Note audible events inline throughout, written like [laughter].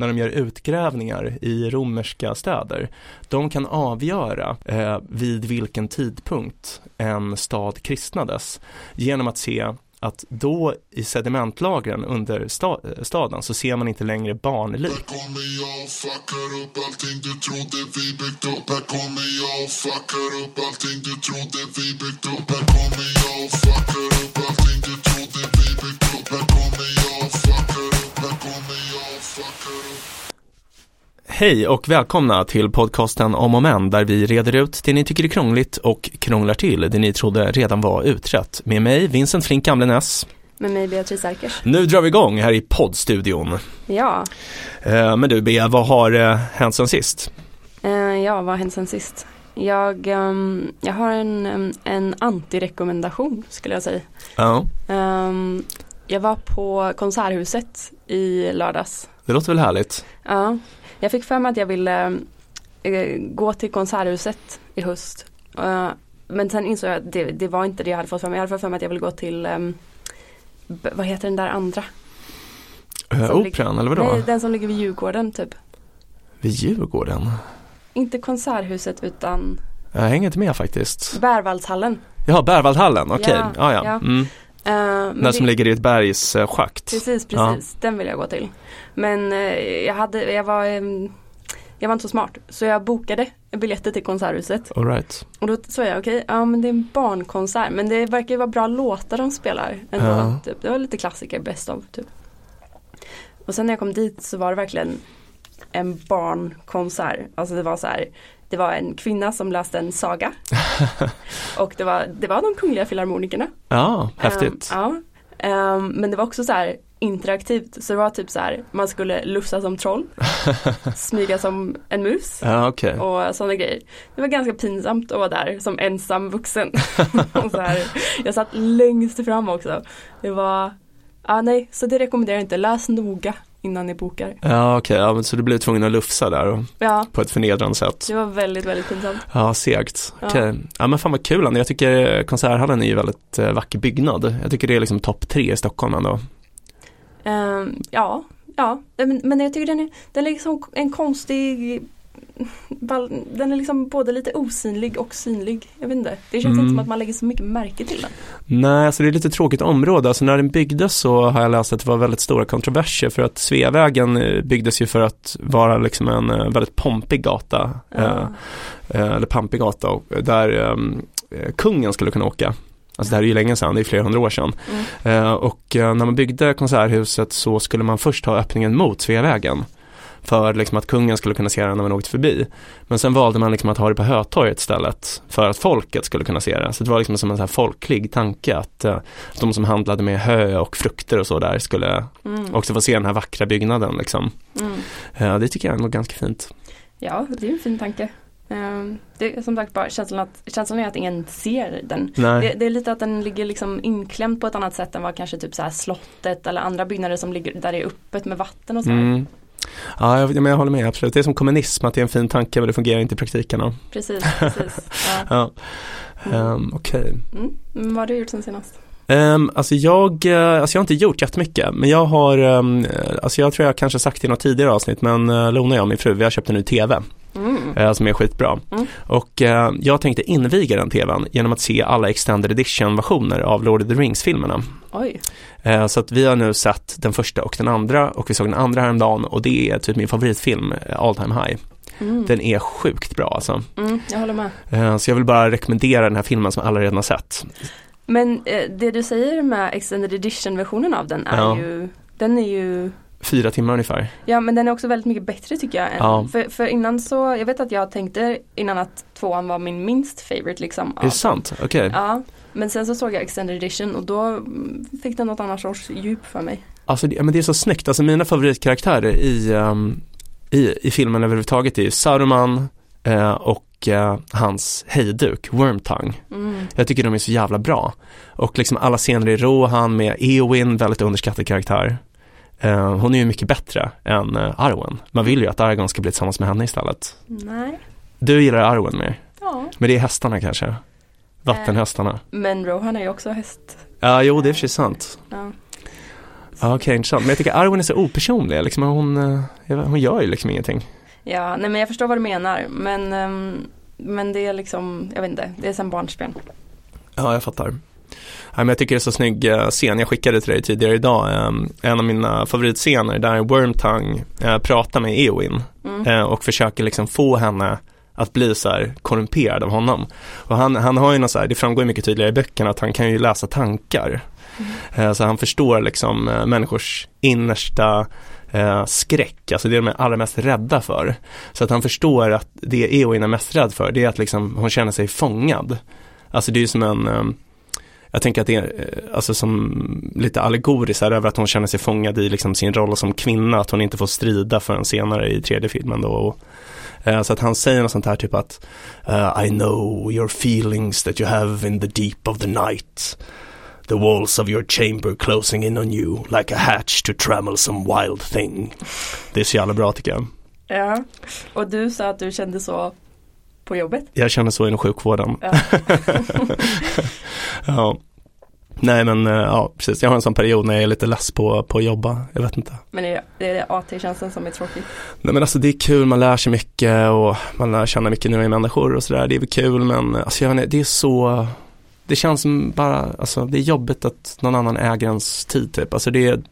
när de gör utgrävningar i romerska städer. De kan avgöra eh, vid vilken tidpunkt en stad kristnades genom att se att då i sedimentlagren under sta eh, staden så ser man inte längre barnlik. Hej och välkomna till podcasten Om och Men där vi reder ut det ni tycker är krångligt och krånglar till det ni trodde redan var utrett. Med mig Vincent Flink Gamlenäs. Med mig Beatrice Erkers. Nu drar vi igång här i poddstudion. Ja, Eh, Men du Bea, vad har eh, hänt sen sist? eh, ja vad har hänt sen sist? Jag, ehm, jag har en, em, en antirekommendation skulle jag säga. Ja, Ehm, jag var på Konserthuset i lördags. det låter väl härligt? Ja, jag fick för mig att jag ville eh, gå till Konserthuset i höst. Eh, men sen insåg jag att det, det var inte det jag hade fått för mig. Jag hade fått för mig att jag ville gå till, b- vad heter den där andra? Som Operan eller vadå? Nej, den som ligger vid Djurgården typ. Vid Djurgården? Inte Konserthuset utan Jag hänger inte med faktiskt. Bärvaldshallen. Jaha, Berwaldhallen, okej. Ja, Ja, ja. ja. Mm. Eh, men Den som det- ligger i ett bergsschakt. Precis, Ja. precis. Den vill jag gå till. Men eh, jag hade, jag var, jag var inte så smart. Så jag bokade biljetter till Konserthuset. All right. Och då sa jag okej, ja men det är en barnkonsert. Men det verkar ju vara bra låtar de spelar. Ändå, Ja. typ. Det var lite klassiker, best of typ. Och sen när jag kom dit så var det verkligen en barnkonsert. Alltså det var så här, det var en kvinna som läste en saga. [laughs] och det var, det var de kungliga filharmonikerna. Ja, häftigt. Ehm, ja. Ehm, men det var också så här interaktivt. Så det var typ så här, man skulle lufsa som troll, [laughs] smyga som en mus Ja, okej. och sådana grejer. Det var ganska pinsamt att vara där som ensam vuxen. [laughs] och så här, jag satt längst fram också. Det var, ja nej, så det rekommenderar jag inte. Läs noga innan ni bokar. Ja, okej. Ja, men så du blev tvungen att lufsa där och, Ja, på ett förnedrande sätt. det var väldigt, väldigt pinsamt. Ja, segt. Ja. Okej. Ja men fan vad kul. Jag tycker Konserthallen är ju väldigt eh, vacker byggnad. Jag tycker det är liksom topp tre i Stockholm ändå. Ehm, ja, ja, men, men jag tycker den är, den är liksom en konstig den är liksom både lite osynlig och synlig. Jag vet inte. Det känns Mm. inte som att man lägger så mycket märke till den. Nej, alltså det är lite tråkigt område. Alltså när den byggdes så har jag läst att det var väldigt stora kontroverser för att Sveavägen eh, byggdes ju för att vara liksom en eh, väldigt pompig gata. Ja. eh, eller pampig gata där ehm, eh, kungen skulle kunna åka. Alltså det här är ju länge sedan, det är flera hundra år sedan. Mm. Och när man byggde konserthuset så skulle man först ha öppningen mot Sveavägen. För liksom att kungen skulle kunna se den när man åkte förbi. Men sen valde man liksom att ha det på Hötorget istället. För att folket skulle kunna se det. Så det var liksom som en så folklig tanke att eh, de som handlade med hö och frukter och så där skulle Mm. också få se den här vackra byggnaden liksom. Mm. Eh, det tycker jag är ganska fint. Ja, det är en fin tanke. Ehm, det är som sagt bara känslan att, känslan är att ingen ser den. Det, det är lite att den ligger liksom inklämd på ett annat sätt än vad kanske typ så slottet eller andra byggnader som ligger där det är öppet med vatten och så. Mm. Ja, jag, men jag håller med absolut. Det är som kommunism, att det är en fin tanke men det fungerar inte i praktiken. Precis, [laughs] precis. Ja. Ja. Mm. Um, Okej. Mm. Men vad har du gjort sen senast? Um, alltså jag, eh, alltså jag har inte gjort jättemycket men jag har, um, alltså jag tror jag kanske sagt det i något tidigare avsnitt men uh, Lona och jag min fru vi har köpt en ny TV Mm. eh, som är skitbra. Mm. Och eh, jag tänkte inviga den TVn genom att se alla extended edition versioner av Lord of the Rings filmerna. Oj. Eh, så att vi har nu sett den första och den andra och vi såg den andra häromdagen och det är typ min favoritfilm, eh, All Time High. Mm. Den är sjukt bra alltså. Mm, jag håller med. Eh, så jag vill bara rekommendera den här filmen som alla redan har sett. Men eh, det du säger med extended edition versionen av den är Ja. ju Den är ju Fyra timmar ungefär. Ja men den är också väldigt mycket bättre tycker jag. Ja. för, för innan så, jag vet att jag tänkte innan att tvåan var min minst favorite liksom. Är det sant? Okej. Ja. Men sen så såg jag extended edition och då mm, fick den något annat sorts djup för mig. Alltså det, men det är så snyggt, alltså mina favoritkaraktärer i, ehm, i, i filmen överhuvudtaget är Saruman eh, och eh, hans hejduk, Wormtongue. Mm. Jag tycker de är så jävla bra. Och liksom alla scener i Rohan med Eowyn, väldigt underskattad karaktär. Eh, hon är ju mycket bättre än uh, Arwen. Man vill ju att Aragorn ska bli tillsammans med henne istället. Nej. Du gillar Arwen mer, Ja. men det är hästarna kanske. Vattenhästarna. Men Rohan är ju också häst. Ja, jo det är för sig sant. Ja. Okej, intressant. Men jag tycker Arwen är så opersonlig, liksom, hon, eh, hon gör ju liksom ingenting. Ja, nej men jag förstår vad du menar. Men, ehm, men det är liksom, jag vet inte, det är sen barnsben. Ja, jag fattar. Men jag tycker det är så snygg eh, scen, jag skickade till dig tidigare idag, eh, en av mina favoritscener där Wormtongue eh, pratar med Eowyn Mm. eh, och försöker liksom få henne att bli så här korrumperad av honom. Och han, han har ju något så här, det framgår mycket tydligare i böckerna att han kan ju läsa tankar. Eh, så han förstår liksom människors innersta eh, skräck, alltså det de är allra mest rädda för. Så att han förstår att det Eowyn är mest rädd för, det är att liksom hon känner sig fångad. Alltså det är ju som en eh, jag tänker att det är eh, alltså som lite allegoriskt här över att hon känner sig fångad i liksom sin roll som kvinna, att hon inte får strida förrän senare i tredje filmen då. Och, eh, så att han säger något sånt här typ att uh, I know your feelings that you have in the deep of the night. The walls of your chamber closing in on you like a hatch to trammel some wild thing. Det är så jävla bra tycker jag. Ja, och du sa att du kände så på jobbet. Jag känner så inom sjukvården. Ja. [laughs] ja. Nej men eh, ja, precis. Jag har en sån period när jag är lite less på, på att jobba. Jag vet inte. Men det är, det AT-tjänsten som är tråkig. Nej men alltså det är kul, man lär sig mycket och man lär känna mycket nya människor och sådär. Det är väl kul men alltså jag vet inte, det är så Det känns som bara, alltså det är jobbigt att någon annan äger ens tid typ. Alltså det är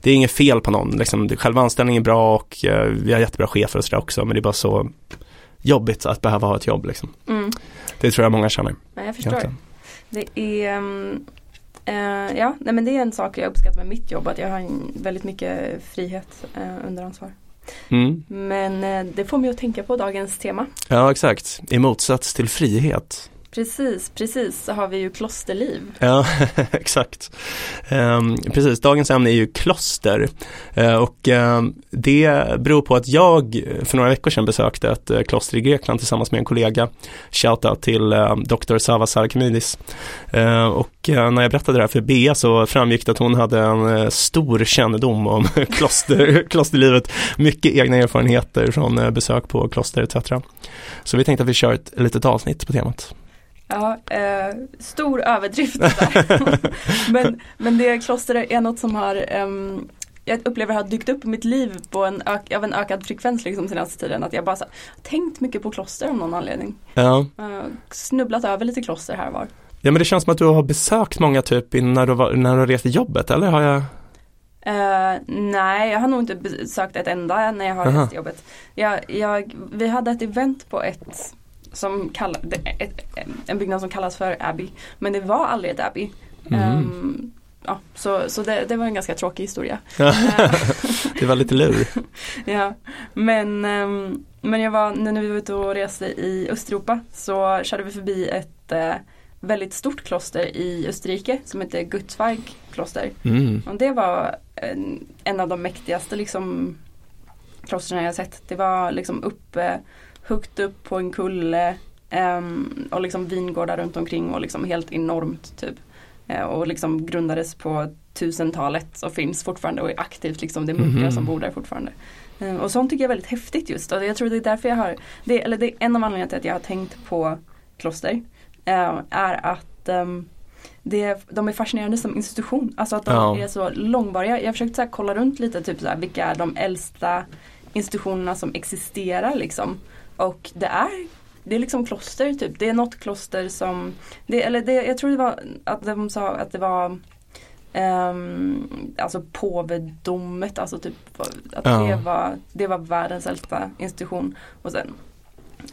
Det är inget fel på någon, liksom, själva anställningen är bra och eh, vi har jättebra chefer och sådär också men det är bara så Jobbigt att behöva ha ett jobb liksom. Mm. Det tror jag många känner. Men jag förstår. egentligen. Det är, ehm, eh, ja, nej men det är en sak jag uppskattar med mitt jobb, att jag har en, väldigt mycket frihet eh, under ansvar. Mm. Men eh, det får mig att tänka på dagens tema. Ja exakt, i motsats till frihet. Precis, precis så har vi ju klosterliv. Ja, [laughs] exakt. Ehm, precis, dagens ämne är ju kloster Eh, och ehm, det beror på att jag eh, för några veckor sedan besökte ett eh, kloster i Grekland tillsammans med en kollega. Shoutout till ehm, uh, Dr. Sava Sarkmidis. Ehm, och eh, när jag berättade det här för Bea så framgick det att hon hade en stor kännedom om [laughs] kloster, klosterlivet, mycket egna erfarenheter från besök på kloster etc. Så vi tänkte att vi kör ett litet avsnitt på temat. Ja, eh, stor överdrift där. [laughs] men, men det kloster är något som har ehm, jag upplever har dykt upp i mitt liv på en, av en ökad frekvens liksom senaste tiden. Att jag bara så, tänkt mycket på kloster av någon anledning. Ja. Eh, snubblat över lite kloster här var. Ja men det känns som att du har besökt många typ när du, var, när du har rest i jobbet eller har jag? Eh, nej, jag har nog inte besökt ett enda när jag har rest jobbet. Jag, jag, vi hade ett event på ett som ett, en byggnad som kallas för Abbey. Men det var aldrig ett Abbey. Mhm. Ehm, ja, så så det, det var en ganska tråkig historia. [laughs] det var lite lur. [laughs] ja, men, ehm, men jag var, när vi var ute och reste i Östeuropa så körde vi förbi ett eh, väldigt stort kloster i Österrike som heter Gutzweig kloster. Mm. Och det var en, en av de mäktigaste liksom klostren jag sett. Det var liksom uppe, högt upp på en kulle ehm, och liksom vingårdar runt omkring och liksom helt enormt typ. Eh, och liksom grundades på 1000-talet och finns fortfarande och är aktivt liksom. Det är munkar Mhm. som bor där fortfarande. Eh, och sånt tycker jag är väldigt häftigt just och jag tror det är därför jag har, det, eller det är en av anledningarna till att jag har tänkt på kloster. eh, är att ehm, det, de är fascinerande som institution. Alltså att de Ja. är så långvariga. Jag har försökt så kolla runt lite, typ så här, vilka är de äldsta institutionerna som existerar liksom. Och det är det är liksom kloster typ. Det är något kloster som, det, eller det, jag tror det var att de sa att det var ehm, alltså påvedomet, alltså typ att Ja. det, var, det var världens äldsta institution. Och sen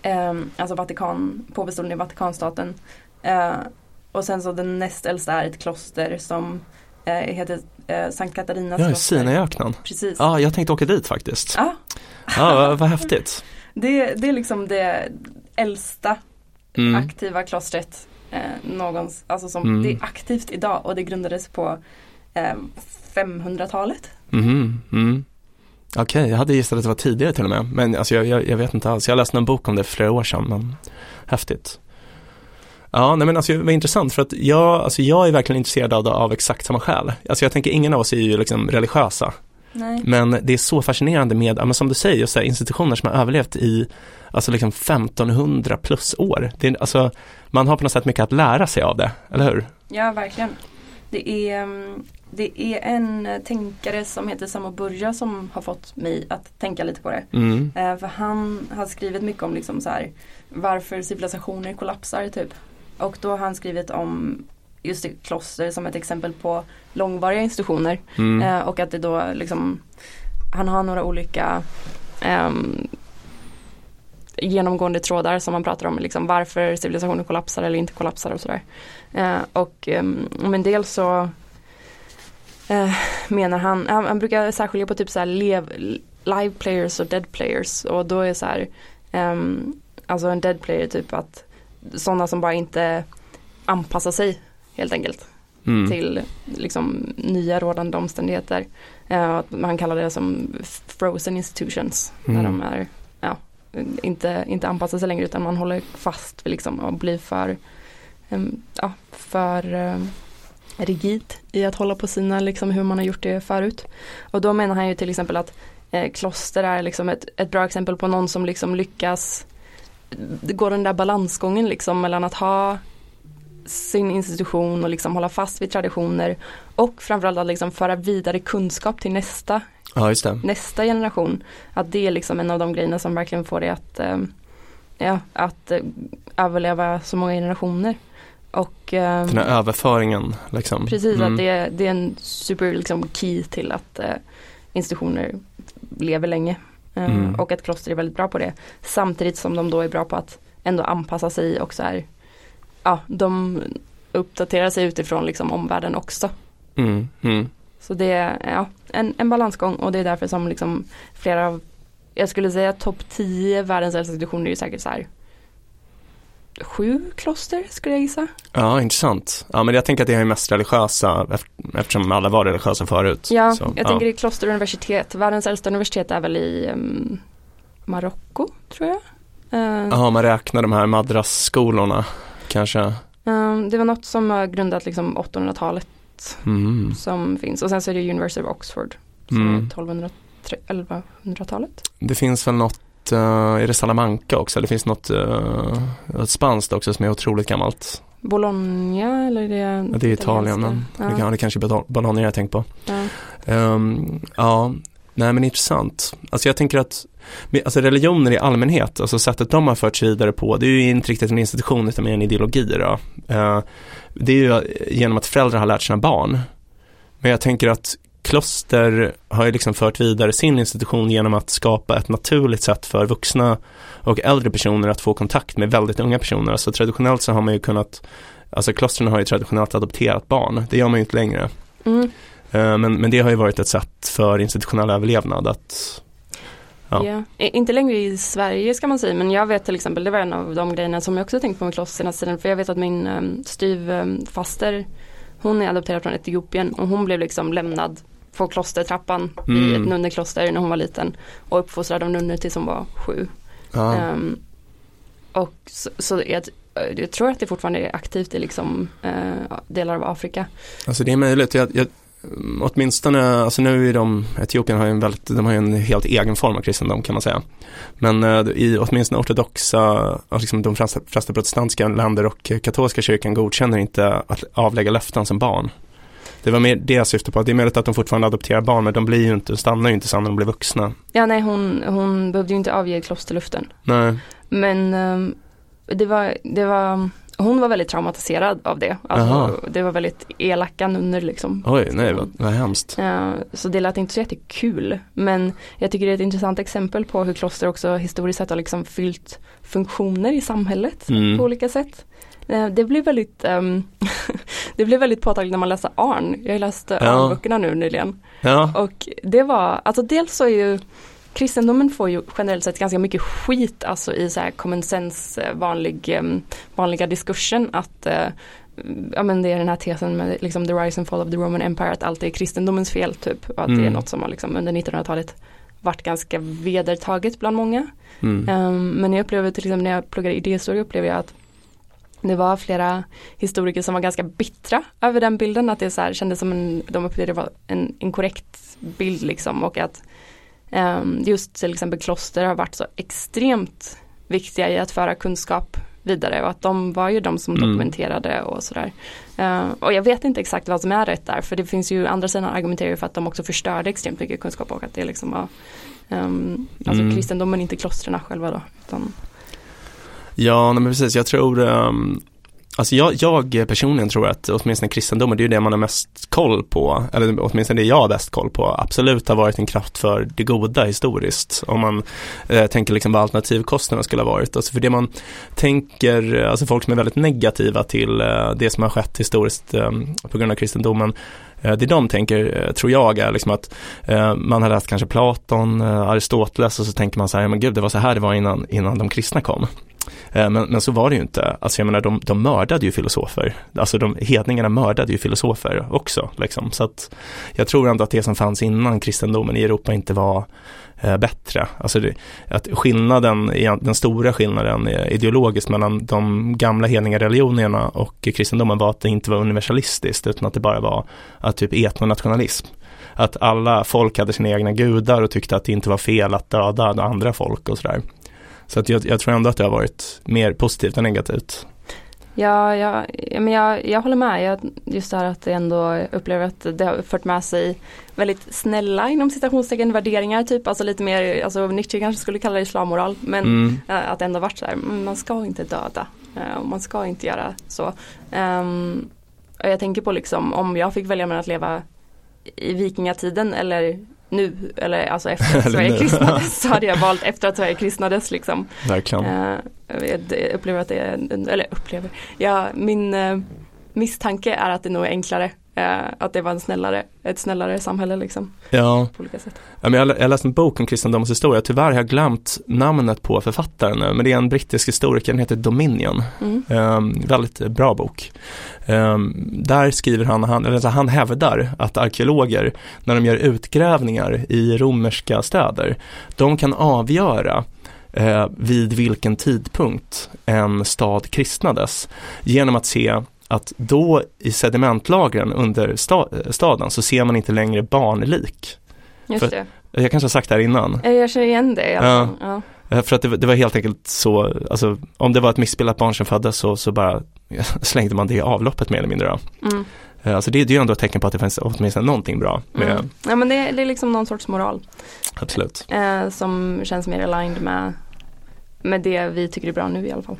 ehm, alltså Vatikan, påvestolen i Vatikanstaten. Eh, och sen så den näst äldsta är ett kloster som eh, heter eh, Sankt Katarinas Ja, kloster. Sinaiöknen. Precis. Ja, jag tänkte åka dit faktiskt. Ja, Ja, vad, vad häftigt. Det, det är liksom det äldsta Mm. aktiva klostret eh, någons, alltså som Mm. det är aktivt idag och det grundades på eh, 500-talet. Mhm, mm. Okej, jag hade gissat att det var tidigare till och med. Men alltså jag, jag, jag vet inte alls. Jag läste en bok om det för flera år sedan. Men häftigt. Ja, nej men alltså det var intressant för att jag, alltså jag är verkligen intresserad av av exakt samma skäl. Alltså jag tänker ingen av oss är ju liksom religiösa. Nej. Men det är så fascinerande med, men som du säger, just institutioner som har överlevt i alltså liksom 1500 plus år. Det är, alltså, man har på något sätt mycket att lära sig av det, eller hur? Ja, verkligen. Det är, mm, det är en tänkare som heter Samo Burja som har fått mig att tänka lite på det. Mm. Eh, för han har skrivit mycket om liksom så här, varför civilisationer kollapsar typ. Och då har han skrivit om just det, kloster som ett exempel på långvariga institutioner. Mm. Eh, och att det då liksom Han har några olika ehm, Genomgående trådar som man pratar om liksom varför civilisationer kollapsar eller inte kollapsar och sådär. Eh, och men dels så eh, menar han, han, han brukar särskilja på typ så här lev, live players och dead players och då är så här ehm, Alltså en dead player typ att sådana som bara inte anpassar sig helt enkelt Mm. till liksom nya rådande omständigheter. Eh, man kallar det som frozen institutions. Mm. När de är, ja, inte, inte anpassar sig längre utan man håller fast vid liksom och blir för, em, ja, för eh, rigid i att hålla på sina, liksom hur man har gjort det förut. Och då menar han ju till exempel att eh, kloster är liksom ett, ett bra exempel på någon som liksom lyckas det går den där balansgången liksom mellan att ha sin institution och liksom hålla fast vid traditioner och framförallt att liksom föra vidare kunskap till nästa, Ja, nästa generation. Att det är liksom en av de grejerna som verkligen får det att, eh, ja, att eh, överleva så många generationer. Och eh, Den här överföringen liksom. precis Mm. att det, är- det är en super liksom, key till att eh, institutioner lever länge. Mm. Och att kloster är väldigt bra på det. Samtidigt som de då är bra på att ändå anpassa sig och så här, ja, de uppdaterar sig utifrån liksom omvärlden också. Mm. Mm. Så det är ja, en, en balansgång och det är därför som liksom flera av, jag skulle säga topp 10 världens äldsta institutioner är ju säkert så här sju kloster skulle jag gissa. Ja, intressant. Ja, men jag tänker att det är mest religiösa eft- eftersom alla var religiösa förut. Ja, Så, jag tänker i kloster och universitet. Världens äldsta universitet är väl i um, Marocko tror jag. Eh, Jaha, man räknar de här madrasskolorna kanske. eh, det var något som har grundat liksom 800-talet Mm. som finns och sen så är det University of Oxford som Mm. är 1200 1100-talet. Det finns väl något, uh, är det Salamanca också? Det finns något, uh, spanskt också som är otroligt gammalt. Bologna eller är det Ja, det är Italien, men ja. det, kan, det kanske är Bologna- jag tänkt på. Ja. Ehm, ja, nej men intressant. Alltså jag tänker att alltså religioner i allmänhet, alltså sättet de har förts vidare på, det är ju inte riktigt en institution utan mer en ideologi då. Eh, det är ju genom att föräldrar har lärt sina barn. Men jag tänker att kloster har ju liksom fört vidare sin institution genom att skapa ett naturligt sätt för vuxna och äldre personer att få kontakt med väldigt unga personer. Alltså traditionellt så har man ju kunnat, alltså klostren har ju traditionellt adopterat barn, det gör man ju inte längre. Mm. Eh, Men, men det har ju varit ett sätt för institutionell överlevnad att Ja. I- Inte längre i Sverige ska man säga men jag vet till exempel, det var en av de grejerna som jag också tänkt på med kloster senaste tiden. För jag vet att min um, styvfaster, hon är adopterad från Etiopien och hon blev liksom lämnad på klostertrappan i Mm. ett nunnekloster när hon var liten. Och uppfostrad av nunnor tills hon var sju. Ehm, och så, så jag, jag tror att det fortfarande är aktivt i liksom eh, delar av Afrika. alltså det är möjligt. Jag, jag, åtminstone, alltså nu är de, Etiopien har ju en väldigt, de har ju en helt egen form av kristendom kan man säga. Men eh, i åtminstone ortodoxa, liksom de flesta, flesta protestantiska länder och katolska kyrkan godkänner inte att avlägga löften som barn. Det var mer det jag syftade på, det är möjligt att de fortfarande adopterar barn men de blir ju inte, stannar ju inte sen när de blir vuxna. Ja nej hon, hon behövde ju inte avge klosterluften. Nej, Men ehm, det var, det var, hon var väldigt traumatiserad av det. Alltså, det var väldigt elaka nunnor liksom. oj, nej vad, vad hemskt. Eh, Så det lät inte så jättekul. Men jag tycker det är ett intressant exempel på hur kloster också historiskt sett har liksom fyllt funktioner i samhället Mm. på olika sätt. Eh, Det blir väldigt ehm, [laughs] Det blev väldigt påtagligt när man läste Arn. Jag läste Ja. Arn-böckerna nu nyligen. Ja, Och det var, alltså dels så är ju Kristendomen får ju generellt sett ganska mycket skit alltså i så här common sense eh, vanlig, em, vanliga diskursen att eh, Ja men det är den här tesen med liksom the rise and fall of the Roman Empire att allt är kristendomens fel typ. Och att det är Mm. något som har liksom under 1900-talet varit ganska vedertaget bland många. mm. Um, men jag upplever till exempel när jag pluggade idéhistoria upplever jag att det var flera historiker som var ganska bittra över den bilden. Att det så här kändes som en, de upplevde det var en inkorrekt bild liksom. Och att just till exempel kloster har varit så extremt viktiga i att föra kunskap vidare. Och att de var ju de som Mm. dokumenterade och sådär. Eh, och jag vet inte exakt vad som är rätt där för det finns ju andra sidan argumenterar ju för att de också förstörde extremt mycket kunskap och att det liksom var um, Alltså Mm. kristendomen, inte klostren själva då. Utan, Ja, men precis. Jag tror, um, alltså jag, jag personligen tror att åtminstone kristendomen, det är ju det man har mest koll på, eller åtminstone det jag har bäst koll på, absolut har varit en kraft för det goda historiskt. Om man eh, tänker liksom vad alternativkostnaderna skulle ha varit. Alltså för det man tänker, alltså folk som är väldigt negativa till eh, det som har skett historiskt eh, på grund av kristendomen, eh, det de tänker, eh, tror jag, är liksom att eh, man har läst kanske Platon, eh, Aristoteles och så tänker man så här, men gud det var så här det var innan, innan de kristna kom. Eh, men, men så var det ju inte. Alltså jag menar de, de mördade ju filosofer. Alltså de hedningarna mördade ju filosofer också. Liksom. Så att jag tror ändå att det som fanns innan kristendomen i Europa inte var eh, bättre. Alltså det, att skillnaden, den stora skillnaden eh, ideologiskt mellan de gamla hedningarreligionerna och kristendomen var att det inte var universalistiskt utan att det bara var att typ etnonationalism. Att alla folk hade sina egna gudar och tyckte att det inte var fel att döda andra folk och sådär. Så att jag, jag tror ändå att det har varit mer positivt än negativt. ja, ja, ja, men jag, jag håller med. Jag, just det här att det ändå upplever att det har fört med sig väldigt snälla inom citationstecken värderingar typ. Alltså lite mer, alltså Nietzsche kanske skulle kalla det islammoral. Men Mm. Eh, Att det ändå varit så här, "Mm, man ska inte döda eh, och man ska inte göra så. Och jag tänker på liksom om jag fick välja mellan att leva i vikingatiden eller nu eller alltså efter att [laughs] Sverige kristnades [laughs] så hade jag valt efter att Sverige kristnades liksom. Verkligen. Eh, jag upplever att det är, eller upplever, ja min eh, misstanke är att det nog är enklare. Eh, att det var en snällare, ett snällare samhälle liksom Ja, på olika sätt. Ja, men jag, lä- jag läste en bok om kristendomens historia, tyvärr har jag glömt namnet på författaren nu, men det är en brittisk historiker, den heter Dominion. Mm. Ehm, väldigt bra bok. Ehm, där skriver han, han, eller alltså han hävdar att arkeologer, när de gör utgrävningar i romerska städer, de kan avgöra eh, vid vilken tidpunkt en stad kristnades genom att se att då i sedimentlagren under sta, staden så ser man inte längre barnlik. Just För- det, Jag kanske har sagt det här innan. Eh, jag känner igen det Ja. Ja. Eh, För att det, var- det var helt enkelt så, alltså om det var ett missbildat barn som föddes så, så bara [laughs] slängde man det i avloppet mer eller mindre då. Mm. Eh, Alltså det, det är ju ändå ett tecken på att det finns åtminstone någonting bra med, Mm. Ja men det, det är liksom någon sorts moral absolut. eh, som känns mer aligned med, med det vi tycker är bra nu i alla fall.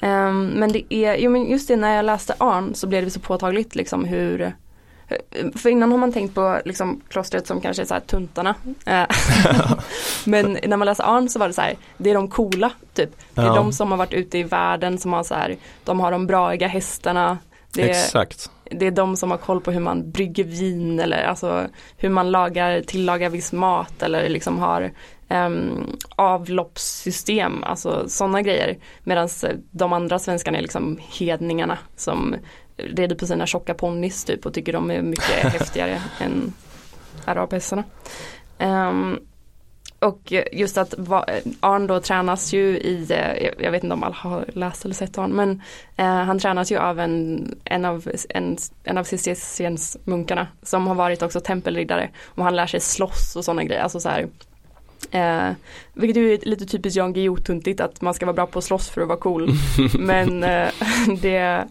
Ehm, men det är, jo men just det när jag läste Arn så blev det så påtagligt liksom hur för innan har man tänkt på liksom klostret som kanske är så här tuntarna. Eh, [laughs] Men när man läser Arn så var det så här, det är de coola typ. Det är Ja. de som har varit ute i världen som har så här, de har de braiga hästarna. Det är, Exakt. det är de som har koll på hur man brygger vin eller alltså hur man lagar, tillagar viss mat eller liksom har um, avloppssystem, alltså sådana grejer. Medan de andra svenskarna är liksom hedningarna som rider på sina tjocka ponnys typ och tycker de är mycket [laughs] häftigare än arabhästarna. Um, och just att va- Arn då tränas ju i, eh, jag- vet inte om alla har läst eller sett Arn, men eh, han tränas ju av en, en av, en, en av munkarna som har varit också tempelriddare och han lär sig slåss och sådana grejer, alltså så här Eh, vilket ju är lite typiskt Jan Guillou-tuntigt att man ska vara bra på att slåss för att vara cool. [laughs] Men eh, [laughs] det,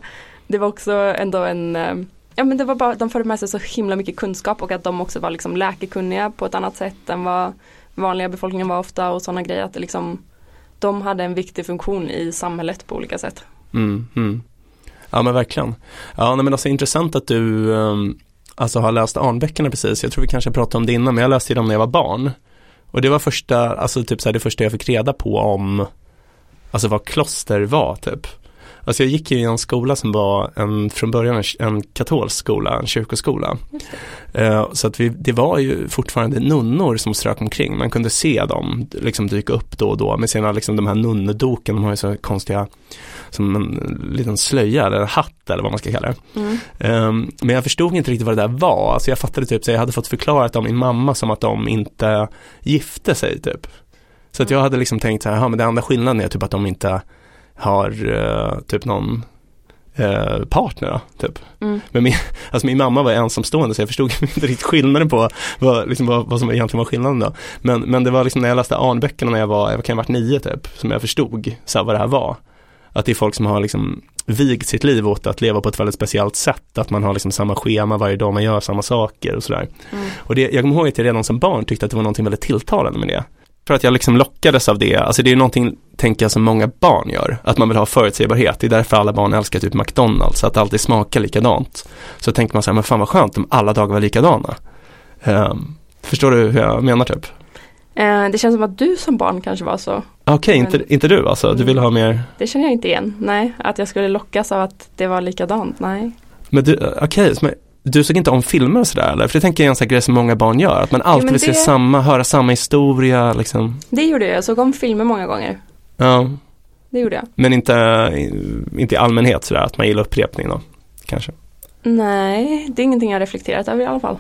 det var också ändå en eh, Ja men det var bara, de förde med sig så himla mycket kunskap och att de också var liksom läkekunniga på ett annat sätt än vad vanliga befolkningen var ofta och sådana grejer. Att det liksom, de hade en viktig funktion i samhället på olika sätt. Mm, mm. Ja men verkligen. Ja men alltså intressant att du um, alltså har läst Arnböckerna precis. Jag tror vi kanske pratade om det innan men jag läste dem när jag var barn. Och det var första, alltså typ så här, det första jag fick reda på om Alltså vad kloster var typ. Alltså jag gick ju i en skola som var en, från början en, katolsk skola, en kyrkoskola. Eh, så att vi, det var ju fortfarande nunnor som strök omkring. Man kunde se dem liksom dyka upp då och då med sina, liksom de här nunnedoken, de har ju så konstiga, som en liten slöja eller hatt eller vad man ska kalla det. Mm. Um, men jag förstod inte riktigt vad det där var. Alltså jag fattade typ så jag hade fått förklarat av min mamma som att de inte gifte sig typ. Så att jag hade liksom tänkt så här, ja men det enda skillnaden är typ att de inte har uh, typ någon uh, partner typ. Mm. Men min, alltså min mamma var ensamstående så jag förstod [laughs] inte riktigt skillnaden på vad, liksom, vad, vad som egentligen var skillnaden då. Men, men det var liksom när jag läste Arnböckerna när jag var, jag kan ha varit nio typ, som jag förstod så här, vad det här var. Att det är folk som har liksom vigt sitt liv åt att leva på ett väldigt speciellt sätt. Att man har liksom samma schema varje dag, man gör samma saker och sådär. Mm. Och det, jag kommer ihåg att jag redan som barn tyckte att det var någonting väldigt tilltalande med det. För att jag liksom lockades av det, alltså det är någonting, tänker jag, som många barn gör. Att man vill ha förutsägbarhet, det är därför alla barn älskar typ McDonalds, att det alltid smakar likadant. Så tänker man så här, men fan vad skönt om alla dagar var likadana. Ehm, förstår du hur jag menar typ? Eh, det känns som att du som barn kanske var så. Okej, Men- inte, inte du alltså, du vill ha mer, Det känner jag inte igen. Nej, att jag skulle lockas av att det var likadant. Nej. men du, okej, men du såg inte om filmer och sådär eller? För det tänker jag är en sån grej som många barn gör, att man alltid men vill se samma, höra samma historia liksom. Det gjorde jag. Jag såg om filmer många gånger. Ja, Det gjorde jag. men inte, inte i allmänhet sådär, att man gillar upprepning då, kanske. Nej, det är ingenting jag reflekterat över i alla fall.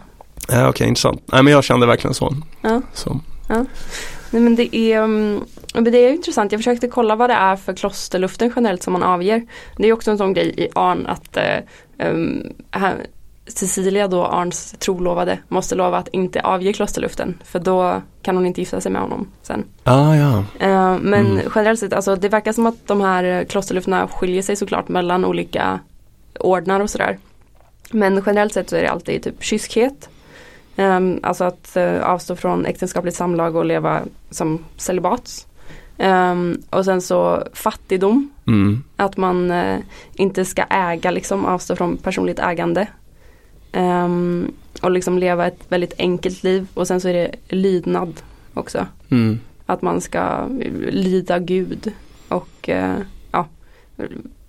Ja, Okej, intressant. Nej men jag kände verkligen så. Ja. så. Nej men det är, mm, men det är intressant. Jag försökte kolla vad det är för klosterluften generellt som man avger. Det är också en sån grej i Arn att um, här, Cecilia då, Arns trolovade, måste lova att inte avge klosterluften. För då kan hon inte gifta sig med honom sen. Ah, ja. Eh, men Mm. generellt sett, alltså det verkar som att de här klosterlufterna skiljer sig såklart mellan olika ordnar och sådär. Men generellt sett så är det alltid typ kyskhet. Ehm, alltså att eh, avstå från äktenskapligt samlag och leva som celibat. Ehm, och sen så fattigdom. Mm. Att man eh, inte ska äga liksom, avstå från personligt ägande. Ehm, och liksom leva ett väldigt enkelt liv. Och sen så är det lydnad också. Mm. Att man ska lyda Gud och eh, ja,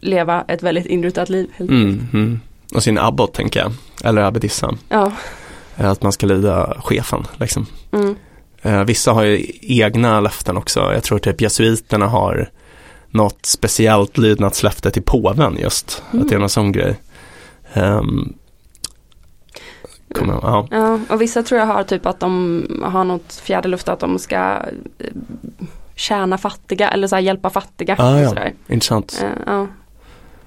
leva ett väldigt inrutat liv. Helt. Mm. Mm. Och sin abbot tänker jag, eller abbedissan. Ja, Eh, Att man ska lyda chefen liksom. mm, Eh, vissa har ju egna löften också. Jag tror typ jesuiterna har något speciellt lydnadslöfte till påven just. Att det är Mm. någon sån grej. Um, ja. ja, och vissa tror jag har typ att de har något fjärde luft att de ska eh, tjäna fattiga eller så hjälpa fattiga. Ah, ja. sådär. Intressant. Eh, ja.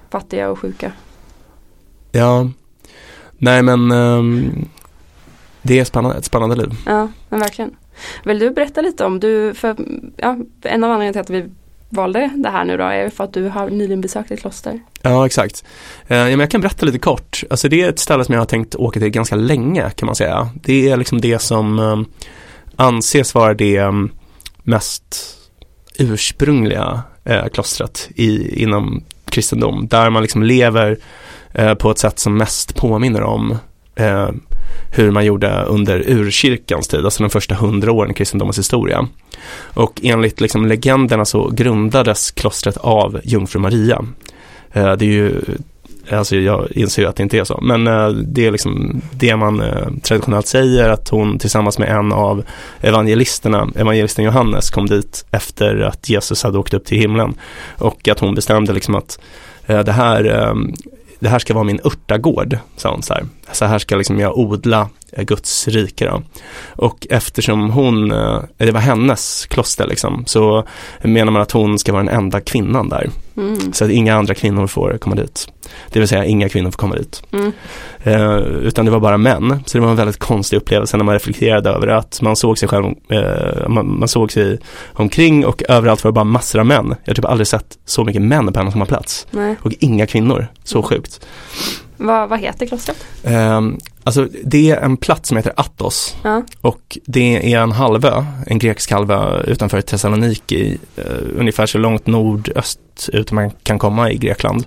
Fattiga och sjuka. Ja, nej men ehm, det är spännande, ett spännande liv. Ja, men verkligen. Vill du berätta lite om du, för ja, en av anledningarna till att vi valde det här nu då är för att du har nyligen besökt ett kloster. Ja, exakt. Eh, ja, men jag kan berätta lite kort. Alltså det är ett ställe som jag har tänkt åka till ganska länge kan man säga. Det är liksom det som um, anses vara det um, mest ursprungliga eh, klostret i, inom kristendom. Där man liksom lever eh, på ett sätt som mest påminner om eh, hur man gjorde under urkyrkans tid, alltså de första hundra åren i kristendomens historia. Och enligt liksom legenderna så grundades klostret av jungfru Maria. Eh, det är ju, alltså jag inser ju att det inte är så, men eh, det är liksom det man eh, traditionellt säger att hon tillsammans med en av evangelisterna, evangelisten Johannes kom dit efter att Jesus hade åkt upp till himlen och att hon bestämde liksom att det här det här ska vara min örtagård, sa hon så här. Så här ska liksom jag odla eh, Guds rike då. Och eftersom hon, eh, det var hennes kloster liksom, så menar man att hon ska vara den enda kvinnan där. Mm. Så att inga andra kvinnor får komma dit. Det vill säga inga kvinnor får komma dit. Mm. Eh, utan det var bara män. Så det var en väldigt konstig upplevelse när man reflekterade över att man såg sig själv, eh, man, man såg sig omkring och överallt var det bara massor av män. Jag har typ aldrig sett så mycket män på en och samma plats. Nej. Och inga kvinnor. Så Mm. sjukt. Vad, vad heter klostret? Eh, alltså det är en plats som heter Athos. Ja. Och det är en halvö, en grekisk halvö utanför Thessaloniki, eh, ungefär så långt nordöst ut man kan komma i Grekland.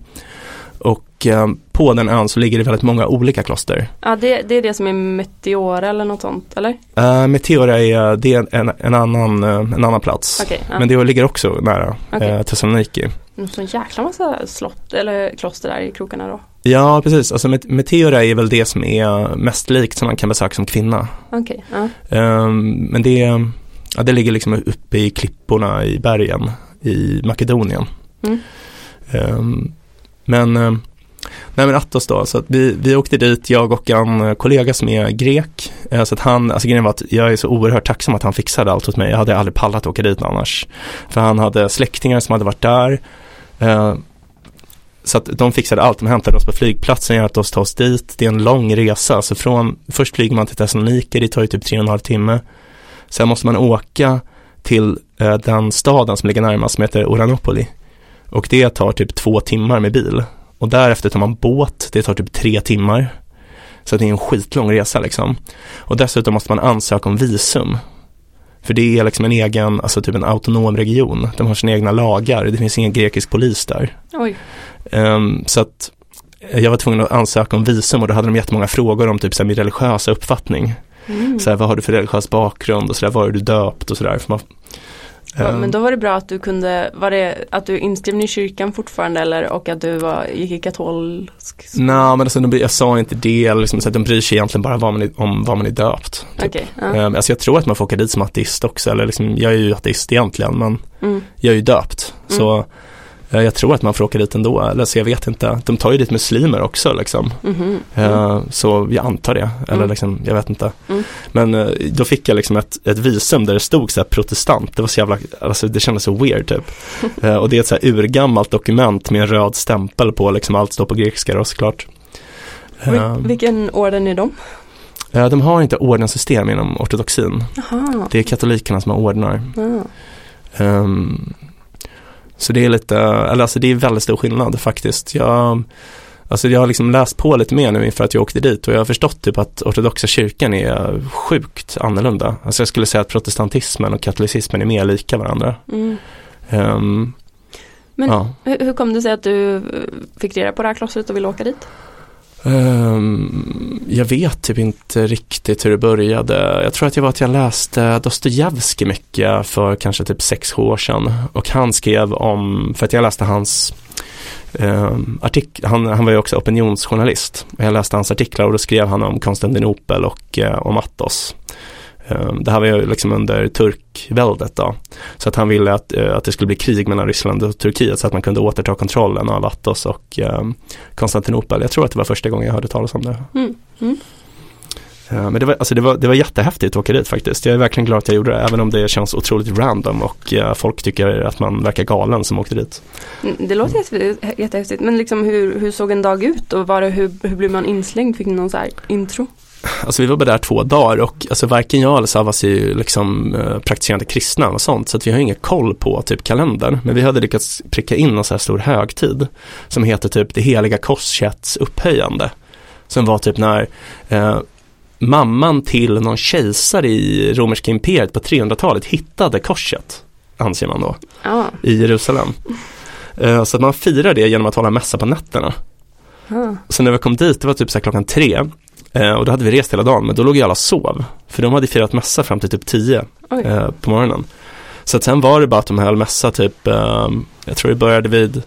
Och eh, på den ön så ligger det väldigt många olika kloster. Ja, det, det är det som är Meteora eller något sånt, eller? Uh, Meteora är, det är en, en, annan, eh, en annan plats. Okej, ja. Men det ligger också nära Okej. eh, Thessaloniki. En sån jäkla massa slott eller kloster där i krokarna då. Ja, precis. Alltså Met- Meteora är väl det som är mest likt som man kan besöka som kvinna. Okej, ja. Ehm, men det, ja, det ligger liksom uppe i klipporna i bergen i Makedonien. Mm. Ehm, men, eh, nej men Attos då, så att vi, vi åkte dit, jag och en kollega som är grek. Så att han, alltså grejen var att jag är så oerhört tacksam att han fixade allt åt mig. Jag hade aldrig pallat åka dit annars. För han hade släktingar som hade varit där. Så att de fixade allt, de hämtade oss på flygplatsen, hjälpte oss ta oss dit. Det är en lång resa, så från, först flyger man till Thessaloniki, det tar ju typ tre och en halv timme. Sen måste man åka till eh, den staden som ligger närmast som heter Oranopoli. Och det tar typ två timmar med bil. Och därefter tar man båt, det tar typ tre timmar. Så det är en skitlång resa liksom. Och dessutom måste man ansöka om visum. För det är liksom en egen, alltså typ en autonom region. De har sina egna lagar, det finns ingen grekisk polis där. Um, så att jag var tvungen att ansöka om visum och då hade de jättemånga frågor om typ så här, min religiösa uppfattning. Mm. Så här, vad har du för religiös bakgrund och så där, var är du döpt och sådär. Ja, Ehm. men då var det bra att du kunde, var det att du är inskriven i kyrkan fortfarande eller och att du var, gick i katolsk? Nej men alltså, de, jag sa inte det, liksom, så att de bryr sig egentligen bara vad man om vad man är döpt. Typ. Okej, ja. Ehm, alltså jag tror att man får åka dit som ateist också, eller liksom, jag är ju ateist egentligen men Mm. jag är ju döpt. Så eh, jag tror att man får åka dit ändå, eller så jag vet inte. De tar ju dit muslimer också liksom. Mhm. Eh, Så jag antar det, eller Mm. liksom, jag vet inte. Mm. Men eh, då fick jag liksom ett, ett visum där det stod så protestant, det var så jävla, alltså det kändes så weird typ. [laughs] Eh, och det är ett så här urgammalt dokument med en röd stämpel på, liksom allt står på grekiska då såklart. Vil- Eh, vilken orden är de? eh, de har inte ordenssystem inom ortodoxin, Jaha. det är katolikerna som har ordnar. Ja. Så det är lite, eller alltså det är väldigt stor skillnad faktiskt. Jag, alltså jag har liksom läst på lite mer nu inför att jag åkte dit och jag har förstått typ att ortodoxa kyrkan är sjukt annorlunda. Alltså jag skulle säga att protestantismen och katolicismen är mer lika varandra. Mm. Ehm, Men ja. hur, kom det sig att du fick reda på det här klostret och ville åka dit? Ehm, jag vet typ inte riktigt hur det började. Jag tror att jag var att jag läste Dostojevskij mycket för kanske typ sex sju år sedan. Och han skrev om, för att jag läste hans um, artik- han, han var ju också opinionsjournalist. Jag läste hans artiklar och då skrev han om Konstantinopel och eh, om Attos. Ehm, det här var ju liksom under turkväldet då. Så att han ville att, eh, att det skulle bli krig mellan Ryssland och Turkiet så att man kunde återta kontrollen av Attos och ehm, Konstantinopel. Jag tror att det var första gången jag hörde talas om det. Mm. Mm. Eh, Men det var, alltså det, var, det var jättehäftigt att åka dit faktiskt. Jag är verkligen glad att jag gjorde det, även om det känns otroligt random och eh, folk tycker att man verkar galen som åkte dit. Mm, Det låter jätte- jättehäftigt. Men liksom hur, hur såg en dag ut och var det, hur, hur blev man inslängd? Fick ni någon så här intro? Alltså vi var bara där två dagar och alltså varken jag eller Savas är ju liksom eh, praktiserande kristna och sånt så att vi har ingen koll på typ kalendern. Men vi hade lyckats pricka in en så här stor högtid som heter typ det heliga korsets upphöjande. Som var typ när eh, mamman till någon kejsare i romerska imperiet på 300-talet hittade korset, anser man då, Ja. i Jerusalem. Eh, så att man firar det genom att hålla mässa på nätterna. Ah. Så när vi kom dit, det var typ så klockan tre eh, och då hade vi rest hela dagen, men då låg ju alla sov. För de hade firat mässa fram till typ tio Oj. eh, på morgonen. Så att sen var det bara att de höll mässa typ, eh, jag tror det började vid,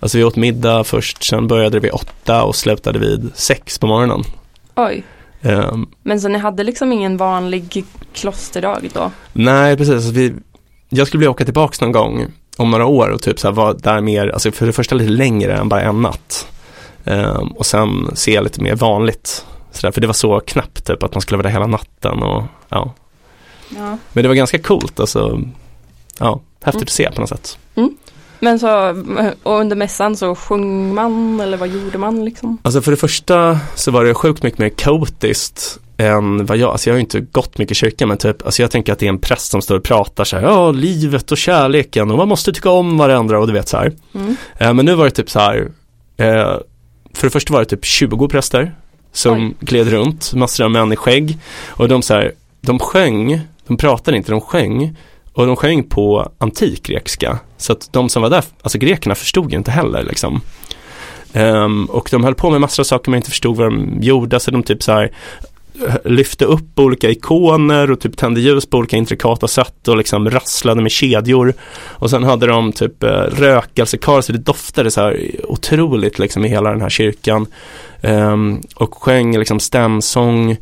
alltså vi åt middag först, sen började det vid åtta och slutade vid sex på morgonen. Oj. Eh, Men så ni hade liksom ingen vanlig klosterdag då? nej, precis. Alltså vi, jag skulle vilja åka tillbaks någon gång om några år och typ så här vara där mer, alltså för det första lite längre än bara en natt. Eh, och sen se lite mer vanligt. Så där, för det var så knappt typ att man skulle vara där hela natten och ja. Ja. Men det var ganska coolt alltså. Ja, häftigt Mm. att se på något sätt. Men så, och under mässan så sjöng man eller vad gjorde man liksom? Alltså för det första så var det sjukt mycket mer kaotiskt än vad jag, alltså jag har ju inte gått mycket i kyrkan men typ, alltså jag tänker att det är en präst som står och pratar så här, ja livet och kärleken och man måste tycka om varandra och du vet så här. Mm. Eh, men nu var det typ så här, eh, för det första var det typ 20 präster som Oj. gled runt, massor av män i skägg och de så här, de sjöng, de pratade inte, de sjöng och de sjöng på antikgrekiska så att de som var där, alltså grekerna förstod ju inte heller liksom. Ehm, och de höll på med massor av saker man inte förstod vad de gjorde, så de typ så här lyfte upp olika ikoner och typ tände ljus på olika intrikata sätt och liksom rasslade med kedjor. Och sen hade de typ eh, rökelsekar så det doftade så här otroligt liksom i hela den här kyrkan. Um, och sjöng liksom stämsång.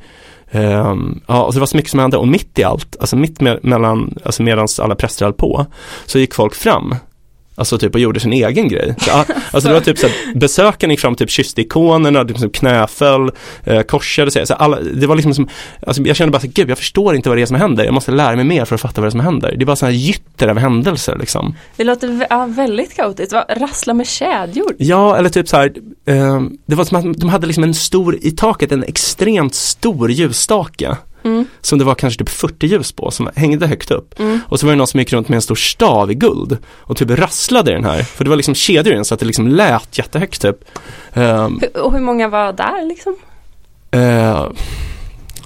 Um, ja, och det var så mycket som hände och mitt i allt, alltså mitt me- mellan, alltså medans alla präster höll på, så gick folk fram. Alltså typ och gjorde sin egen grej. Så, alltså det var typ så här, besökarna gick fram och typ kysste ikonerna, typ som knäföll, eh, korsade sig. Så alla, det var liksom som, alltså jag kände bara så gud jag förstår inte vad det är som händer. Jag måste lära mig mer för att fatta vad det är som händer. Det är bara så här gytter av händelser liksom. Det låter ja, väldigt kaotiskt. Rassla med kedjor? Ja, eller typ så här, eh, det var som att de hade liksom en stor, i taket en extremt stor ljusstake. Mm. som det var kanske typ 40 ljus på som hängde högt upp. Mm. Och så var det någon som gick runt med en stor stav i guld och typ rasslade i den här. För det var liksom kedjor i den så att det liksom lät jättehögt typ. Ehm, Hur- Och hur många var där liksom? eh,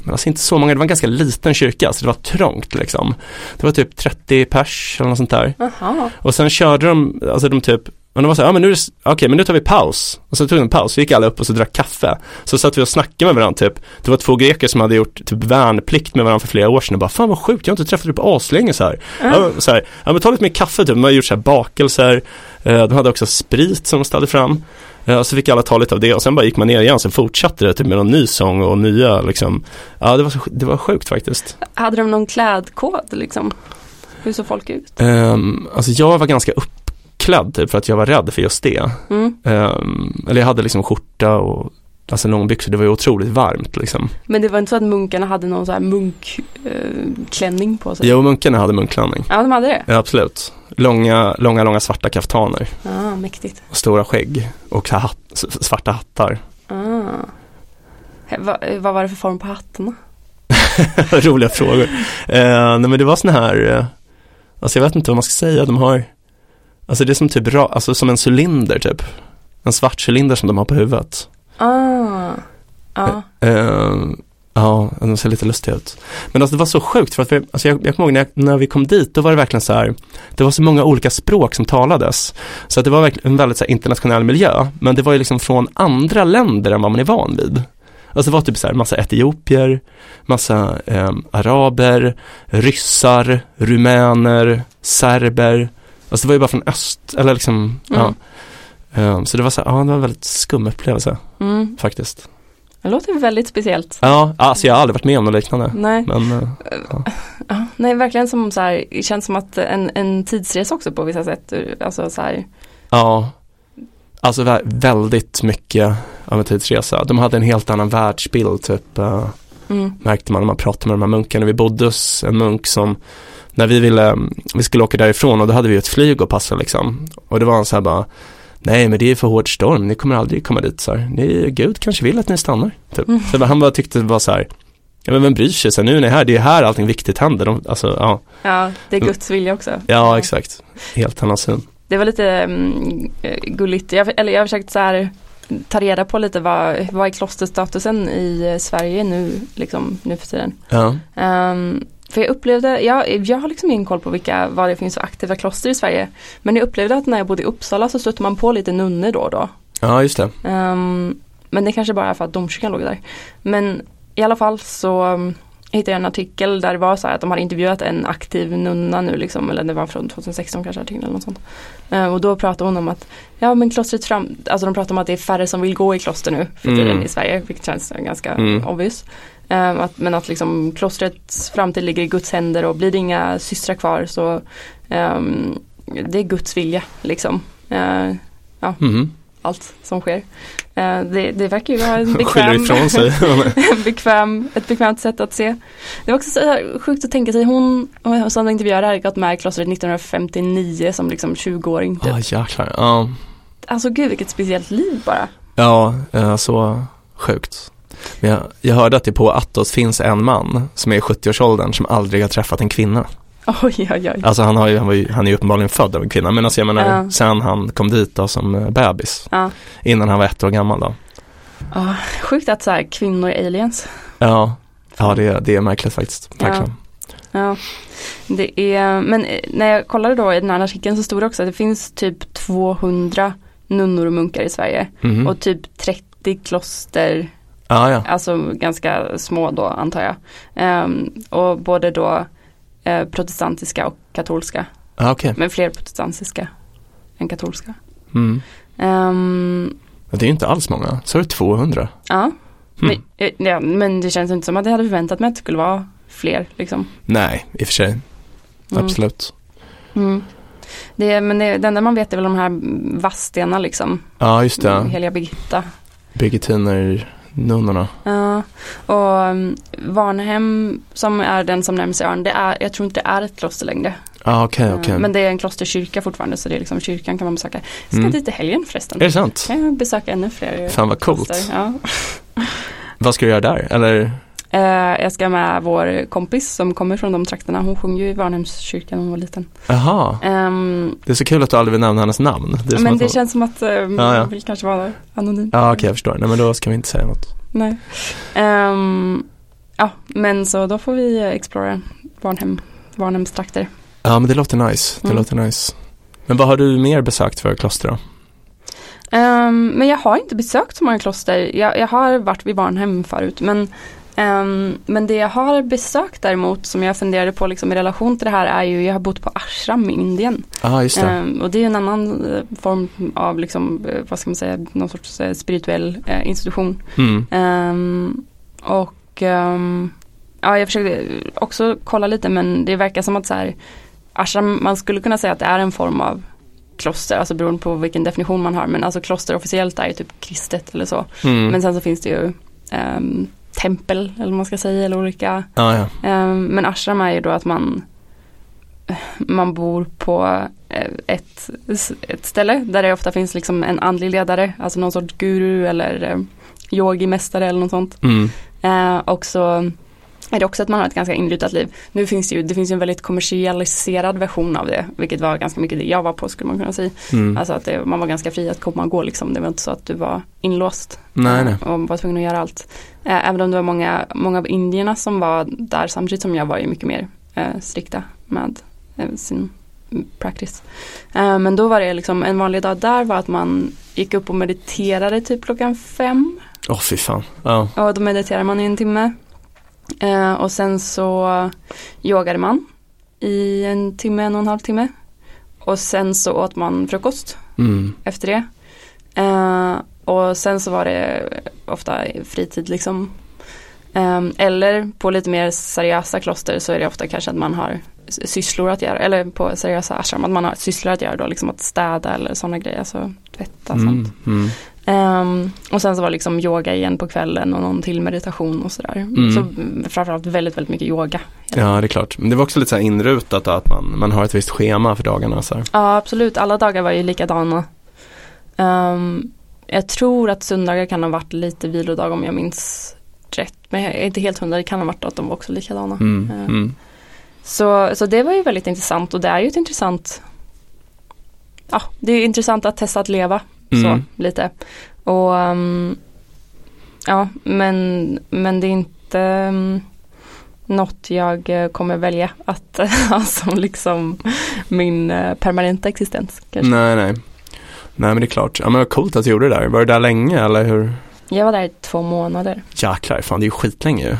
men alltså inte så många, det var en ganska liten kyrka så det var trångt liksom. Det var typ 30 pers eller något sånt där. Jaha. Och sen körde de, alltså de typ och de var så här, ja men nu, okej men nu tar vi paus. Och så tog de en paus, så gick alla upp och så drack kaffe. Så satt vi och snackade med varandra typ. Det var två greker som hade gjort typ värnplikt med varandra för flera år sedan och bara, fan vad sjukt, jag har inte träffat dig på aslänge så här. Ja, så här, ja men ta lite mer kaffe typ, de hade gjort så här bakelser. Eh, de hade också sprit som de ställde fram. Eh, och så fick alla ta lite av det och sen bara gick man ner igen, så fortsatte det typ med någon ny sång och nya liksom. Ja det var, det var sjukt faktiskt. Hade de någon klädkod liksom? Hur såg folk ut? Um, alltså jag var ganska uppklädd typ för att jag var rädd för just det. Mm. Ehm, eller jag hade liksom skjorta och alltså långbyxor, det var ju otroligt varmt liksom. Men det var inte så att munkarna hade någon så här munkklänning eh, på sig? Jo, munkarna hade munklänning. Ja, de hade det? Ja, absolut. Långa, långa, långa svarta kaftaner Ja, mäktigt. och stora skägg och s- svarta hattar. Ah. He- Va, eh, vad var det för form på hattarna? [laughs] Roliga frågor. Uh, nej men det var såna här, eh, alltså jag vet inte vad man ska säga, de har, alltså det är som typ, ra, alltså som en cylinder typ. En svart cylinder som de har på huvudet. Ah. Ja. Eh, ja, de ser lite lustiga ut. Men alltså det var så sjukt för att vi, alltså jag, jag kommer ihåg när, jag, när vi kom dit, då var det verkligen så här, det var så många olika språk som talades. Så att det var en väldigt så här, internationell miljö, men det var ju liksom från andra länder än vad man är van vid. Alltså det var typ så här massa etiopier, massa eh, araber, ryssar, rumäner, serber. Alltså det var ju bara från öst, eller liksom, ja. Mm. Eh, så det var så ja det var en väldigt skum upplevelse Mm. faktiskt. Det låter väldigt speciellt. Ja, alltså jag har aldrig varit med om något liknande. Nej. Men eh, [laughs] Ja, nej, verkligen som så här, det känns som att en, en tidsresa också på vissa sätt. Alltså så här, ja, alltså vä- väldigt mycket av en tidsresa. De hade en helt annan världsbild typ, eh, mm, märkte man när man pratade med de här munkarna. Vi bodde hos en munk som, när vi ville, vi skulle åka därifrån och då hade vi ett flyg att passa liksom. Och det var en så här bara, nej men det är för hård storm, ni kommer aldrig komma dit så här. Ni, Gud kanske vill att ni stannar. Typ. Mm. Så han bara tyckte det var så här, ja men vem bryr sig, så här, nu är ni här, det är här allting viktigt händer. De, alltså, ja, ja, det är Guds vilja också. ja exakt, helt annan syn. Det var lite eh, gulligt. Jag, eller jag har försökt så här ta reda på lite vad, vad är klosterstatusen i Sverige nu, liksom, nu för tiden. Ja, Ehm, för jag upplevde, jag, jag har liksom ingen koll på vilka, vad det finns för aktiva kloster i Sverige. Men jag upplevde att när jag bodde i Uppsala så stötte man på lite nunnor då och då. ja just det. Ehm, men det kanske bara är för att domkyrkan låg där. Men i alla fall så um, hittade jag en artikel där det var så här att de hade intervjuat en aktiv nunna nu liksom, eller det var från 2016 kanske artikeln eller något sånt. Ehm, och då pratade hon om att, ja men klostret fram, alltså de pratar om att det är färre som vill gå i kloster nu för tiden Mm. i Sverige, vilket känns ganska Mm. obvious. Ehm, att, men att liksom klostrets framtid ligger i Guds händer och blir det inga systrar kvar så ehm, det är Guds vilja liksom. Ehm, Mhm. allt som sker. Eh, det, det verkar ju vara en [laughs] bekväm, [laughs] bekväm, ett bekvämt sätt att se. Det var också så sjukt att tänka sig, hon som intervjuade hade gått med i klostret 1959 som liksom 20-åring. Typ. Ja jäklar. Ja, Alltså gud vilket speciellt liv bara. ja eh, så sjukt. Men jag, jag hörde att det på Atos finns en man som är i 70-årsåldern som aldrig har träffat en kvinna. Oj oj oj. Alltså han, har ju, han, ju, han är ju uppenbarligen född av en kvinna men alltså jag menar Ja. sen han kom dit då som eh, bebis. Ja. Innan han var ett år gammal då. Ah, sjukt att så här kvinnor är aliens. Ja, ja det, det är märkligt faktiskt. Verkligen. Ja, det är, men eh, när jag kollade då i den här artikeln så stod det också att det finns typ 200 nunnor och munkar i Sverige Mhm. och typ 30 kloster ja, ja. Alltså ganska små då antar jag. Ehm, och både då eh, protestantiska och katolska. Ja, okej. Men fler protestantiska än katolska. Mm. Men Det är ju inte alls många. Så är det 200. ja. Mm. Men, eh, ja, men det känns inte som att jag hade förväntat mig att det skulle vara fler liksom. Nej, i och för sig. Mm. Absolut. Mm. Det, men det, det enda man vet är väl de här Vadstena liksom. Ja, just det. Heliga Birgitta. Birgittiner, nunnorna. Ja, och um, Varnhem som är den som närmar sig ön, det är, jag tror inte det är ett kloster längre. Ja, okej, Eh, okej. Men det är en klosterkyrka fortfarande så det är liksom kyrkan kan man besöka. Jag ska Mm. dit i helgen förresten. Är det sant? Kan jag besöka ännu fler Fan vad coolt. Ja. Vad ska du göra där? Eller? Eh, jag ska med vår kompis som kommer från de trakterna. Hon sjöng ju i Varnhemskyrkan när hon var liten. Jaha, Ehm, det är så kul att du aldrig vill nämna hennes namn. Det men det hon- känns som att eh, Ja, ja. vill kanske vara anonym. Ja okej jag förstår, nej men då ska vi inte säga något. Nej. Ehm, ja, men så då får vi explora Varnhem, Varnhems trakter. Ja men det låter nice, det Mm. låter nice. Men vad har du mer besökt för kloster då? Ehm, men jag har inte besökt så många kloster. Jag, jag har varit vid Varnhem förut. Men, ehm, men det jag har besökt däremot som jag funderade på liksom, i relation till det här är ju jag har bott på ashram i Indien. Ah, just det. Ehm, och det är en annan eh, form av liksom, eh, vad ska man säga, någon sorts eh, spirituell eh, institution. Mm. Ehm, och ja, jag försökte också kolla lite men det verkar som att så här, ashram, man skulle kunna säga att det är en form av kloster, alltså beroende på vilken definition man har. Men alltså kloster officiellt är ju typ kristet eller så. Mm. Men sen så finns det ju tempel eller vad man ska säga eller olika. Ja, ja. Ehm, men ashram är ju då att man man bor på eh, ett, ett ställe där det ofta finns liksom en andlig ledare, alltså någon sorts guru eller eh, yogimästare eller något sånt. Mm. Eh, och så är det också att man har ett ganska inrutat liv. Nu finns det ju, det finns ju en väldigt kommersialiserad version av det, vilket var ganska mycket det jag var på skulle man kunna säga. Mm. Alltså att det, man var ganska fri att komma och gå liksom. Det var inte så att du var inlåst. Nej, eh, nej. Och var tvungen att göra allt. Eh, Även om det var många, många av indierna som var där samtidigt som jag var ju mycket mer eh, strikta med eh, sin practice. Eh, Men då var det liksom en vanlig dag där var att man gick upp och mediterade typ klockan fem. Åh fy fan. Ja. Och då mediterar man i en timme. Eh, och sen så yogade man i en timme, en och en halv timme. Och sen så åt man frukost Mm. efter det. Eh, och sen så var det ofta fritid liksom. Eh, eller på lite mer seriösa kloster så är det ofta kanske att man har sysslor att göra. Eller på seriösa ashram att man har sysslor att göra då. Liksom att städa eller sådana grejer. Alltså tvätta och Mm. sånt. Mm. Ehm, och sen så var det liksom yoga igen på kvällen och någon till meditation och sådär. Mm. Så mm, framförallt väldigt, väldigt mycket yoga. Ja det är klart. Men det var också lite så här inrutat att man, man har ett visst schema för dagarna så här. Ja absolut, alla dagar var ju likadana. Ehm, jag tror att söndagar kan ha varit lite vilodag om jag minns rätt. Men jag är inte helt hundra, det kan ha varit att de var också likadana. Mm. Eh, Mm. Så, så det var ju väldigt intressant och det är ju ett intressant Ja, det är intressant att testa att leva Mm. så lite. Och ehm, ja, men, men det är inte um, något jag eh, kommer välja att [laughs] ha som liksom min eh, permanenta existens. Kanske. Nej nej. Nej men det är klart. Ja men vad coolt att du gjorde det där. Var du där länge eller hur? Jag var där i två månader. Jäklar, fan det är ju skitlänge ju.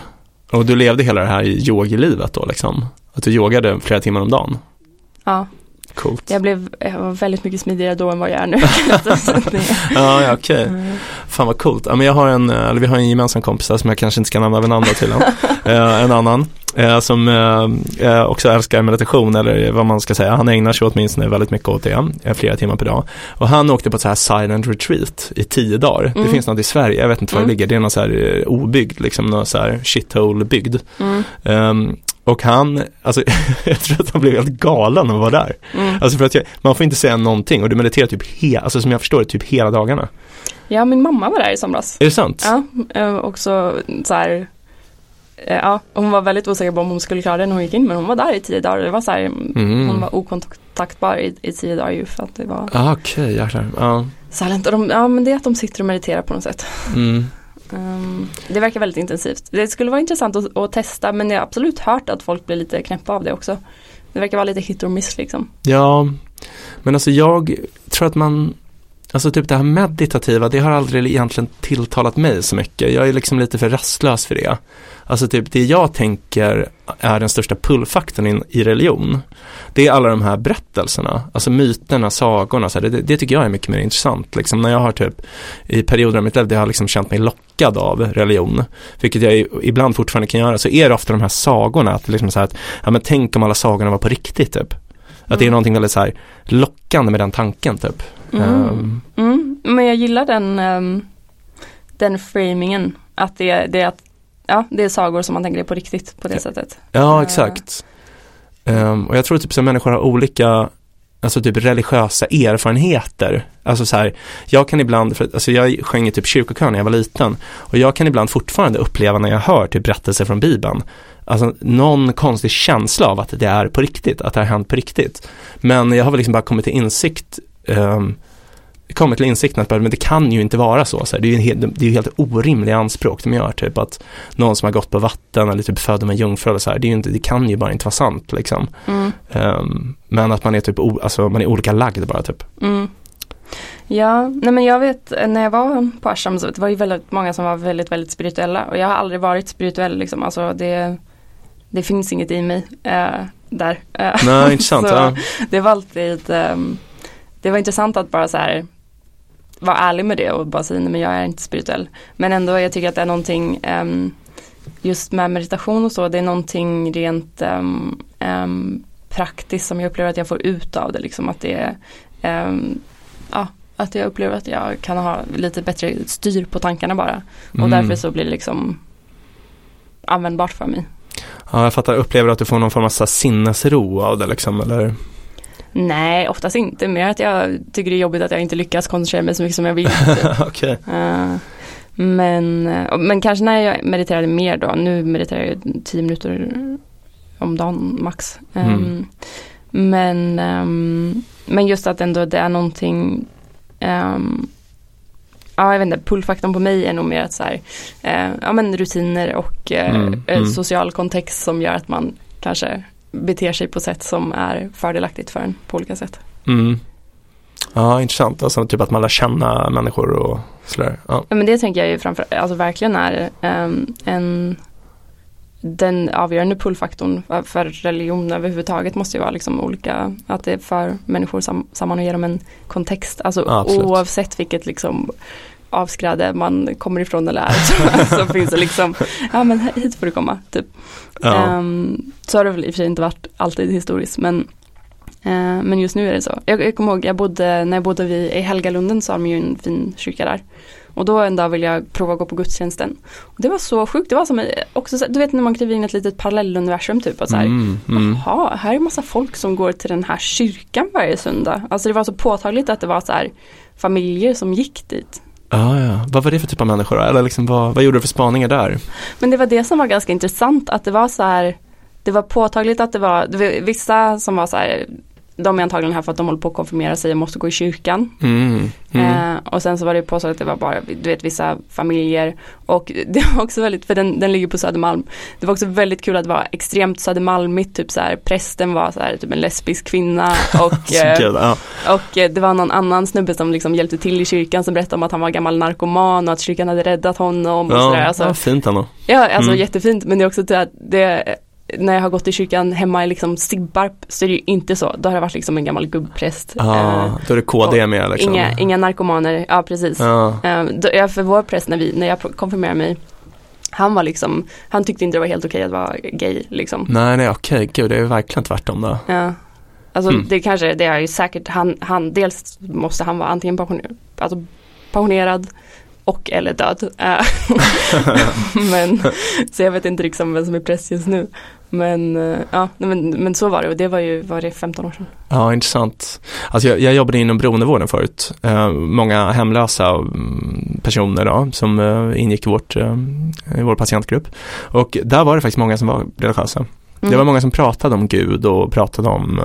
Och du levde hela det här yogilivet då liksom? Att du yogade flera timmar om dagen? Ja, Coolt. jag blev jag var väldigt mycket smidigare då än vad jag är nu. [laughs] Ja, ja okej. Mm. Fan vad coolt. Ja, men jag har en, eller vi har en gemensam kompis där som jag kanske inte ska nämna vid namn till än. [laughs] eh, en annan som eh, eh, också älskar meditation eller vad man ska säga. Han ägnar sig åtminstone väldigt mycket åt det, eh, flera timmar per dag. Och han åkte på ett så här silent retreat i tio dagar. Det Mm. finns något i Sverige, jag vet inte var det Mm. ligger. Det är någon så här eh, obyggd, liksom någon så här shithole-bygd. Mm. Ehm, och han, alltså [laughs] jag tror att han blev helt galen av att vara där. Mm. Alltså för att jag, man får inte säga någonting och du mediterar typ, he, alltså som jag förstår det, typ hela dagarna. Ja, min mamma var där i somras. Är det sant? Ja, eh, också så här eh, Ja, hon var väldigt osäker på om hon skulle klara det när hon gick in men hon var där i tio dagar. Det var så här, Mm. hon var okontaktbar i, i tio dagar ju för att det var Ah, Okej, jäklar. Ja. silent. Och de, ja men det är att de sitter och mediterar på något sätt. Mm. Ehm, det verkar väldigt intensivt. Det skulle vara intressant att, att testa men jag har absolut hört att folk blir lite knäppa av det också. Det verkar vara lite hit och miss liksom. Ja, men alltså jag tror att man, alltså typ det här meditativa, det har aldrig egentligen tilltalat mig så mycket. Jag är liksom lite för rastlös för det. Alltså typ det jag tänker är den största pullfaktorn i religion. Det är alla de här berättelserna, alltså myterna, sagorna, så här, det, det tycker jag är mycket mer intressant. Liksom när jag har typ i perioder av mitt liv där jag har liksom känt mig lockad av religion, vilket jag ibland fortfarande kan göra, så är det ofta de här sagorna, att liksom så här att, ja men tänk om alla sagorna var på riktigt typ. Att det är Mm. någonting väldigt så här lockande med den tanken typ. Mm. Ehm, Mm, men jag gillar den, ehm, den framingen. Att det, det är att Ja, det är sagor som man tänker på riktigt på det Ja. sättet. ja, exakt. Ehm, och jag tror typ att människor har olika alltså typ religiösa erfarenheter. Alltså så här, jag kan ibland, för, alltså jag sjöng i typ kyrkokör när jag var liten och jag kan ibland fortfarande uppleva när jag hör typ berättelser från Bibeln, alltså någon konstig känsla av att det är på riktigt, att det har hänt på riktigt. Men jag har väl liksom bara kommit till insikt um, kommit till insikten att men det kan ju inte vara så. så här, det är ju helt, det är helt orimliga anspråk de gör, typ att någon som har gått på vatten eller typ född med jungfru eller så här, det, är ju inte, det kan ju bara inte vara sant liksom. Mm. Um, men att man är typ, o, alltså man är olika lagd bara typ. Mm. Ja, nej men jag vet när jag var på Ashram så det var ju väldigt många som var väldigt, väldigt spirituella och jag har aldrig varit spirituell liksom, alltså det, det finns inget i mig äh, där. Eh, Nej, [laughs] intressant. ja. Det var alltid, um, det var intressant att bara så här vara ärlig med det och bara säga nej men jag är inte spirituell. Men ändå jag tycker att det är någonting um, just med meditation och så, det är någonting rent um, um, praktiskt som jag upplever att jag får ut av det. Liksom att det är, ja, att jag upplever att jag kan ha lite bättre styr på tankarna bara. Och Mm. därför så blir det liksom användbart för mig. Ja, jag fattar. Upplever du att du får någon form av sinnesro av det liksom, eller? Nej, oftast inte. Mer att jag tycker det är jobbigt att jag inte lyckas koncentrera mig så mycket som jag vill. typ. [laughs] Okej. Eh, men, eh, men kanske när jag mediterade mer då. Nu mediterar jag tio minuter om dagen max. Um, Mm. Men, ehm, men just att ändå det är någonting ehm, Ja, jag vet inte, pullfaktorn på mig är nog mer att så här, eh, ja men rutiner och eh, Mm, eh, mm. social kontext som gör att man kanske beter sig på sätt som är fördelaktigt för en på olika sätt. Mm. Ja, intressant. Alltså typ att man lär känna människor och sådär. Ja. Ja, men det tänker jag ju framför, alltså verkligen är ehm, en den avgörande pullfaktorn för- för religion överhuvudtaget måste ju vara liksom olika, att det för människor sam, samman och ger dem en kontext. Alltså Ja, oavsett vilket liksom avskräde man kommer ifrån eller är [laughs] så, så finns det liksom, ja men hit får du komma, typ. Ja. Ehm, så har det väl i och för sig inte varit alltid historiskt men eh, men just nu är det så. Jag, jag kommer ihåg, jag bodde, när jag bodde vid, i Helgalunden så har de ju en fin kyrka där. Och då en dag ville jag prova att gå på gudstjänsten. Och det var så sjukt, det var som, en- också, så- du vet när man kliver in i ett litet parallelluniversum typ. Och så här, Mm, mm. Jaha, här är massa folk som går till den här kyrkan varje söndag. Alltså det var så påtagligt att det var så här familjer som gick dit. Ah, ja. Vad var det för typ av människor då? Eller liksom, vad, vad gjorde du för spaningar där? Men det var det som var ganska intressant att det var så här Det var påtagligt att det var, det var vissa som var så här de är antagligen här för att de håller på att konfirmera sig och måste gå i kyrkan. Mm, mm. Eh, och sen så var det påstått att det var bara, du vet vissa familjer och [laughs] det var också väldigt, för den, den ligger på Södermalm. Det var också väldigt kul att det var extremt Södermalmigt, typ så här, prästen var så här, typ en lesbisk kvinna [laughs] och, Så eh, och eh, det var någon annan snubbe som liksom hjälpte till i kyrkan som berättade om att han var gammal narkoman och att kyrkan hade räddat honom och. Ja, Alltså, ja, fint ändå. Ja, alltså Mm. jättefint men det är också att det när jag har gått i kyrkan hemma i liksom Sibbarp så är det ju inte så. Då har det varit liksom en gammal gubbpräst. Ja, Eh, då är det KD med liksom. inga, inga narkomaner, ja precis. Ja, Eh, då, för vår präst när, vi, när jag konfirmerade mig han var liksom, han tyckte inte det var helt okej att vara gay liksom. nej, nej, okej, gud, det är verkligen tvärtom då. Ja. Alltså Mm. det kanske, det är ju säkert, han, han, dels måste han vara antingen pensionerad, alltså pensionerad och eller död. Eh, [laughs] men, så jag vet inte liksom vem som är präst just nu. Men eh, ja, men, men så var det och det var ju, var det 15 år sedan? Ja, intressant. Alltså jag, jag jobbade inom beroendevården förut. Eh, många hemlösa mm, personer då, som eh, ingick i, vårt, eh, i vår patientgrupp. Och där var det faktiskt många som var religiösa. Mm. Det var många som pratade om Gud och pratade om,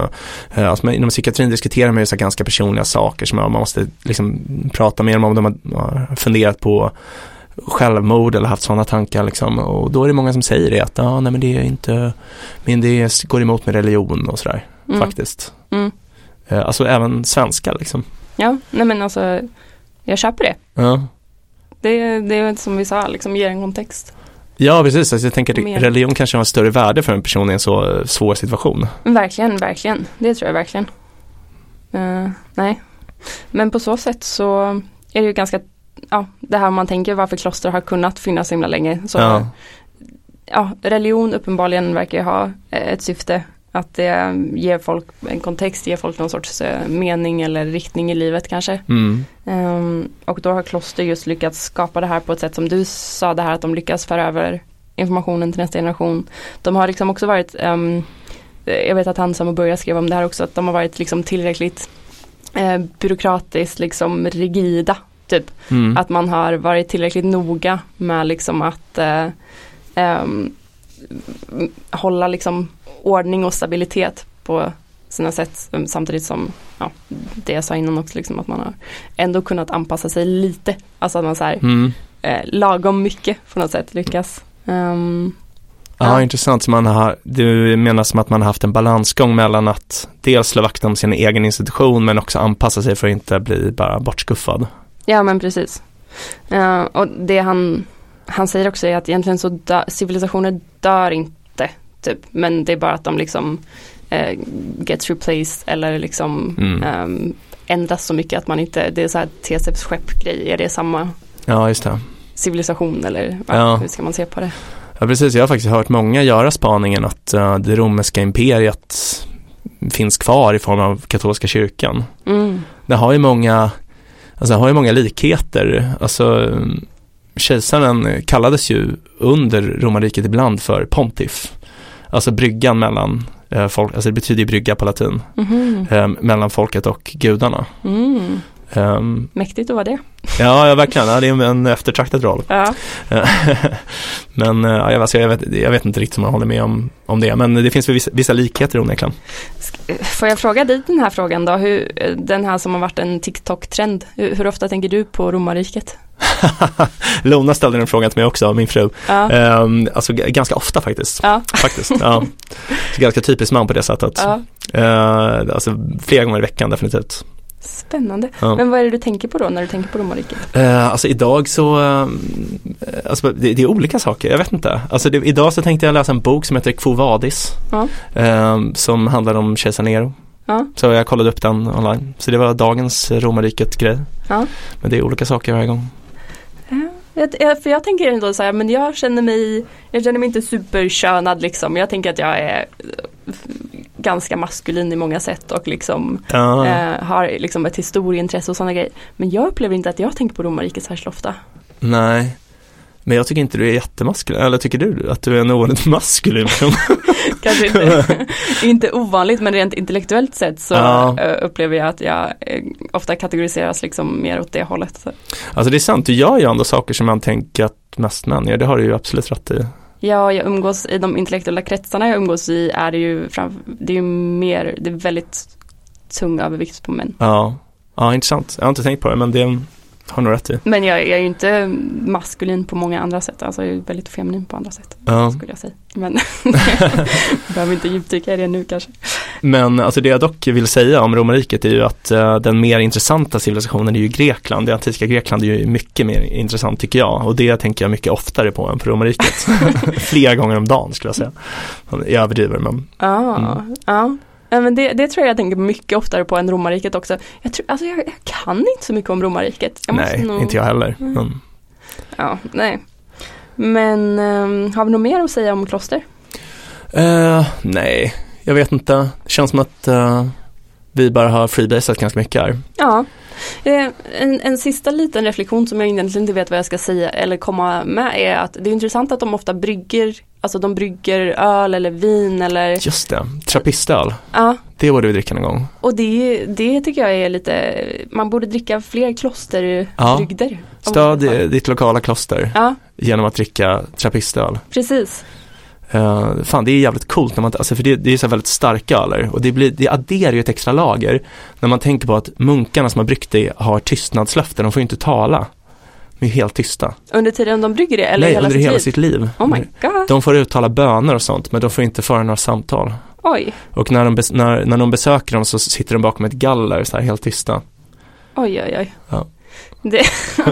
eh, alltså inom psykiatrin diskuterar man ju så ganska personliga saker som man måste liksom prata mer om om de har- funderat på självmord eller haft sådana tankar liksom. Och då är det många som säger det att, ja nej men det är inte, men det går emot med religion och sådär Mm. faktiskt. Mm. Eh, Alltså även svenska liksom. Ja, nej men alltså jag köper det. Ja, Det, det är som vi sa, liksom ger en kontext. Ja precis. Alltså jag tänker att Mer. religion kanske har en större värde för en person i en så eh, svår situation. Verkligen, verkligen. Det tror jag verkligen. Eh, nej. Men på så sätt så är det ju ganska, ja, det här man tänker varför kloster har kunnat finnas så himla länge. Så, Ja. ja. religion uppenbarligen verkar ju ha eh, ett syfte. Att det ger folk en kontext, ger folk någon sorts eh, mening eller riktning i livet kanske. Mm. Ehm, och då har kloster just lyckats skapa det här på ett sätt som du sa, det här att de lyckas föra över informationen till nästa generation. De har liksom också varit ehm, jag vet att han som började skrev om det här också, att de har varit liksom tillräckligt eh, byråkratiskt liksom rigida. Typ. Mm. Att man har varit tillräckligt noga med liksom att eh, ehm, hålla liksom ordning och stabilitet på sina sätt um, samtidigt som ja, det jag sa innan också liksom att man har ändå kunnat anpassa sig lite. Alltså att man så här, Mm. eh, lagom mycket på något sätt lyckas. Ehm, Ja, Ja. intressant. Så man har, du menar som att man har haft en balansgång mellan att dels slå vakt om sin egen institution men också anpassa sig för att inte bli bara bortskuffad. Ja men precis. Eh, och det han, han säger också att egentligen så dö, civilisationer dör inte typ. Men det är bara att de liksom eh, gets replaced eller liksom Mm. ehm, ändras så mycket att man inte, det är så här TCFs skeppgrej, är det samma Ja, just det. civilisation eller ja, Ja. hur ska man se på det? Ja, precis. Jag har faktiskt hört många göra spaningen att eh, det romerska imperiet finns kvar i form av katolska kyrkan. Mm. Det har ju många, alltså det har ju många likheter. Alltså kejsaren kallades ju under romarriket ibland för pontiff. Alltså bryggan mellan eh, folk, alltså det betyder ju brygga på latin, Mhm. eh, mellan folket och gudarna. Mm. Ehm, Mäktigt att vara det. ja, ja, verkligen. Ja, det är en eftertraktad roll. Ja. [laughs] men eh, ja, jag, alltså, jag, vet, jag vet inte riktigt om jag håller med om, om det. Men det finns väl vissa, vissa likheter onekligen. Får jag fråga dig den här frågan då? Hur, den här som har varit en TikTok-trend. Hur, hur ofta tänker du på romarriket? [laughs] Lona ställde den frågan till mig också, min fru. Ja. Ehm, alltså ganska ofta faktiskt. Ja. [laughs] faktiskt. Ja. Ganska typiskt man på det sättet. ja. Eh, alltså flera gånger i veckan definitivt. Spännande. Ja. Men vad är det du tänker på då när du tänker på romarriket? Eh, alltså idag så, eh, alltså det, det är olika saker, jag vet inte. Alltså det, idag så tänkte jag läsa en bok som heter Quo Vadis. Ja. eh, som handlar om kejsar Nero. Ja. Så jag kollade upp den online. Så det var dagens romarriket-grej. Ja. Men det är olika saker varje gång. Jag, för jag tänker ändå så här, men jag känner mig, jag känner mig inte superkönad liksom. Jag tänker att jag är eh, ganska maskulin i många sätt och liksom Ja, eh, har liksom ett historieintresse och sådana grejer. Men jag upplever inte att jag tänker på romarriket särskilt ofta. nej. Men jag tycker inte du är jättemaskulin, eller tycker du att du är en ovanligt [laughs] maskulin person? [laughs] Kanske inte, inte ovanligt men rent intellektuellt sett så Ja. eh, upplever jag att jag eh, ofta kategoriseras liksom mer åt det hållet. Så. Alltså det är sant, du gör ju ändå saker som man tänker att mest män gör, det har du ju absolut rätt i. Ja, jag umgås i de intellektuella kretsarna jag umgås i är det ju, fram, det är ju mer, det är väldigt tung övervikt på män. Ja, ja intressant. Jag har inte tänkt på det men det har nog rätt i. Men jag, jag är ju inte maskulin på många andra sätt, alltså jag är väldigt feminin på andra sätt. Ja. Skulle jag säga. Men [laughs] behöver inte djupdyka i det nu kanske. Men alltså det jag dock vill säga om romarriket är ju att eh, den mer intressanta civilisationen är ju Grekland. Det antika Grekland är ju mycket mer intressant tycker jag och det tänker jag mycket oftare på än på romarriket. [laughs] Flera gånger om dagen skulle jag säga. Jag överdriver men Ja, Mm. ja. Ja, men det, det tror jag jag tänker mycket oftare på än romarriket också. Jag, tror, alltså jag, jag kan inte så mycket om romarriket. Jag nej, nog- inte jag heller. Mm. Men, Ja, nej. Men ehm, har vi något mer att säga om kloster? eh, nej, jag vet inte. Det känns som att eh, vi bara har freebasat ganska mycket här. Ja, eh, en, en sista liten reflektion som jag egentligen inte vet vad jag ska säga eller komma med är att det är intressant att de ofta brygger, alltså de brygger öl eller vin eller, Just det, trappistöl. ja, Det borde vi dricka någon gång. och det, det tycker jag är lite, man borde dricka fler klosterbrygder. Ja. Stöd ditt lokala kloster Ja, genom att dricka trappistöl. precis. Uh, fan det är jävligt coolt när man, alltså för det, det är så väldigt starka öler och det, blir, det adderar ju ett extra lager när man tänker på att munkarna som har bryggt det har tystnadslöfte, de får ju inte tala. De är helt tysta. Under tiden de brygger det eller Nej, hela under sitt hela liv? sitt liv. Oh my god, De får uttala böner och sånt men de får inte föra några samtal. oj, Och när de, när, när de besöker dem så sitter de bakom ett galler så här helt tysta. oj oj oj. Ja. Det, [laughs]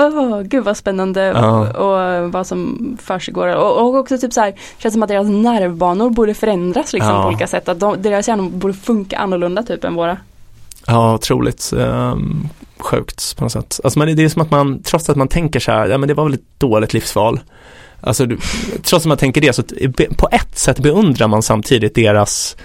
Åh, gud vad spännande Ja. och, och vad som försiggår. Och, och också typ så här, känns som att deras nervbanor borde förändras liksom Ja. på olika sätt. Att de, deras hjärnor borde funka annorlunda typ än våra. Ja, otroligt um, sjukt på något sätt. Alltså man, det är som att man, trots att man tänker så här, ja men det var väl ett dåligt livsval. Alltså du, trots att man tänker det så på ett sätt beundrar man samtidigt deras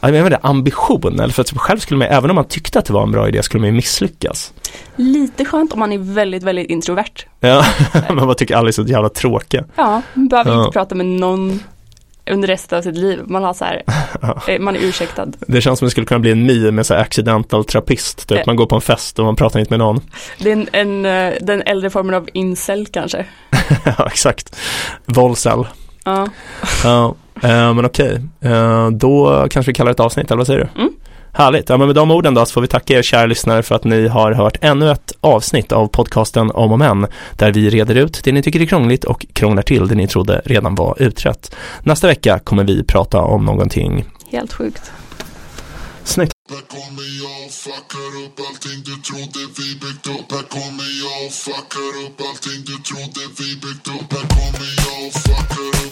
ja, jag inte, ambition, eller för att själv skulle man, även om man tyckte att det var en bra idé skulle man ju misslyckas. Lite skönt om man är väldigt, väldigt introvert. Ja, [laughs] man bara tycker alla är så jävla tråkiga. Ja, man behöver Ja. inte prata med någon. Under resten av sitt liv. Man har så här, [laughs] eh, man är ursäktad. Det känns som det skulle kunna bli en meme med så här accidental trappist, typ Eh. man går på en fest och man pratar inte med någon. Det är en, en, eh, den äldre formen av incel kanske. [laughs] ja, exakt. Volcel. Ja, Ja, men okej. Då kanske vi kallar det ett avsnitt, eller vad säger du? Mm. Härligt. Ja, men med de orden då så får vi tacka er kära lyssnare för att ni har hört ännu ett avsnitt av podcasten Om och Men, där vi reder ut det ni tycker är krångligt och krånglar till det ni trodde redan var utrett. Nästa vecka kommer vi prata om någonting helt sjukt. snyggt. Här kommer jag och fuckar upp allting du trodde vi byggt upp Här kommer jag och fuckar upp allting du trodde vi byggt upp Här kommer jag och fuckar upp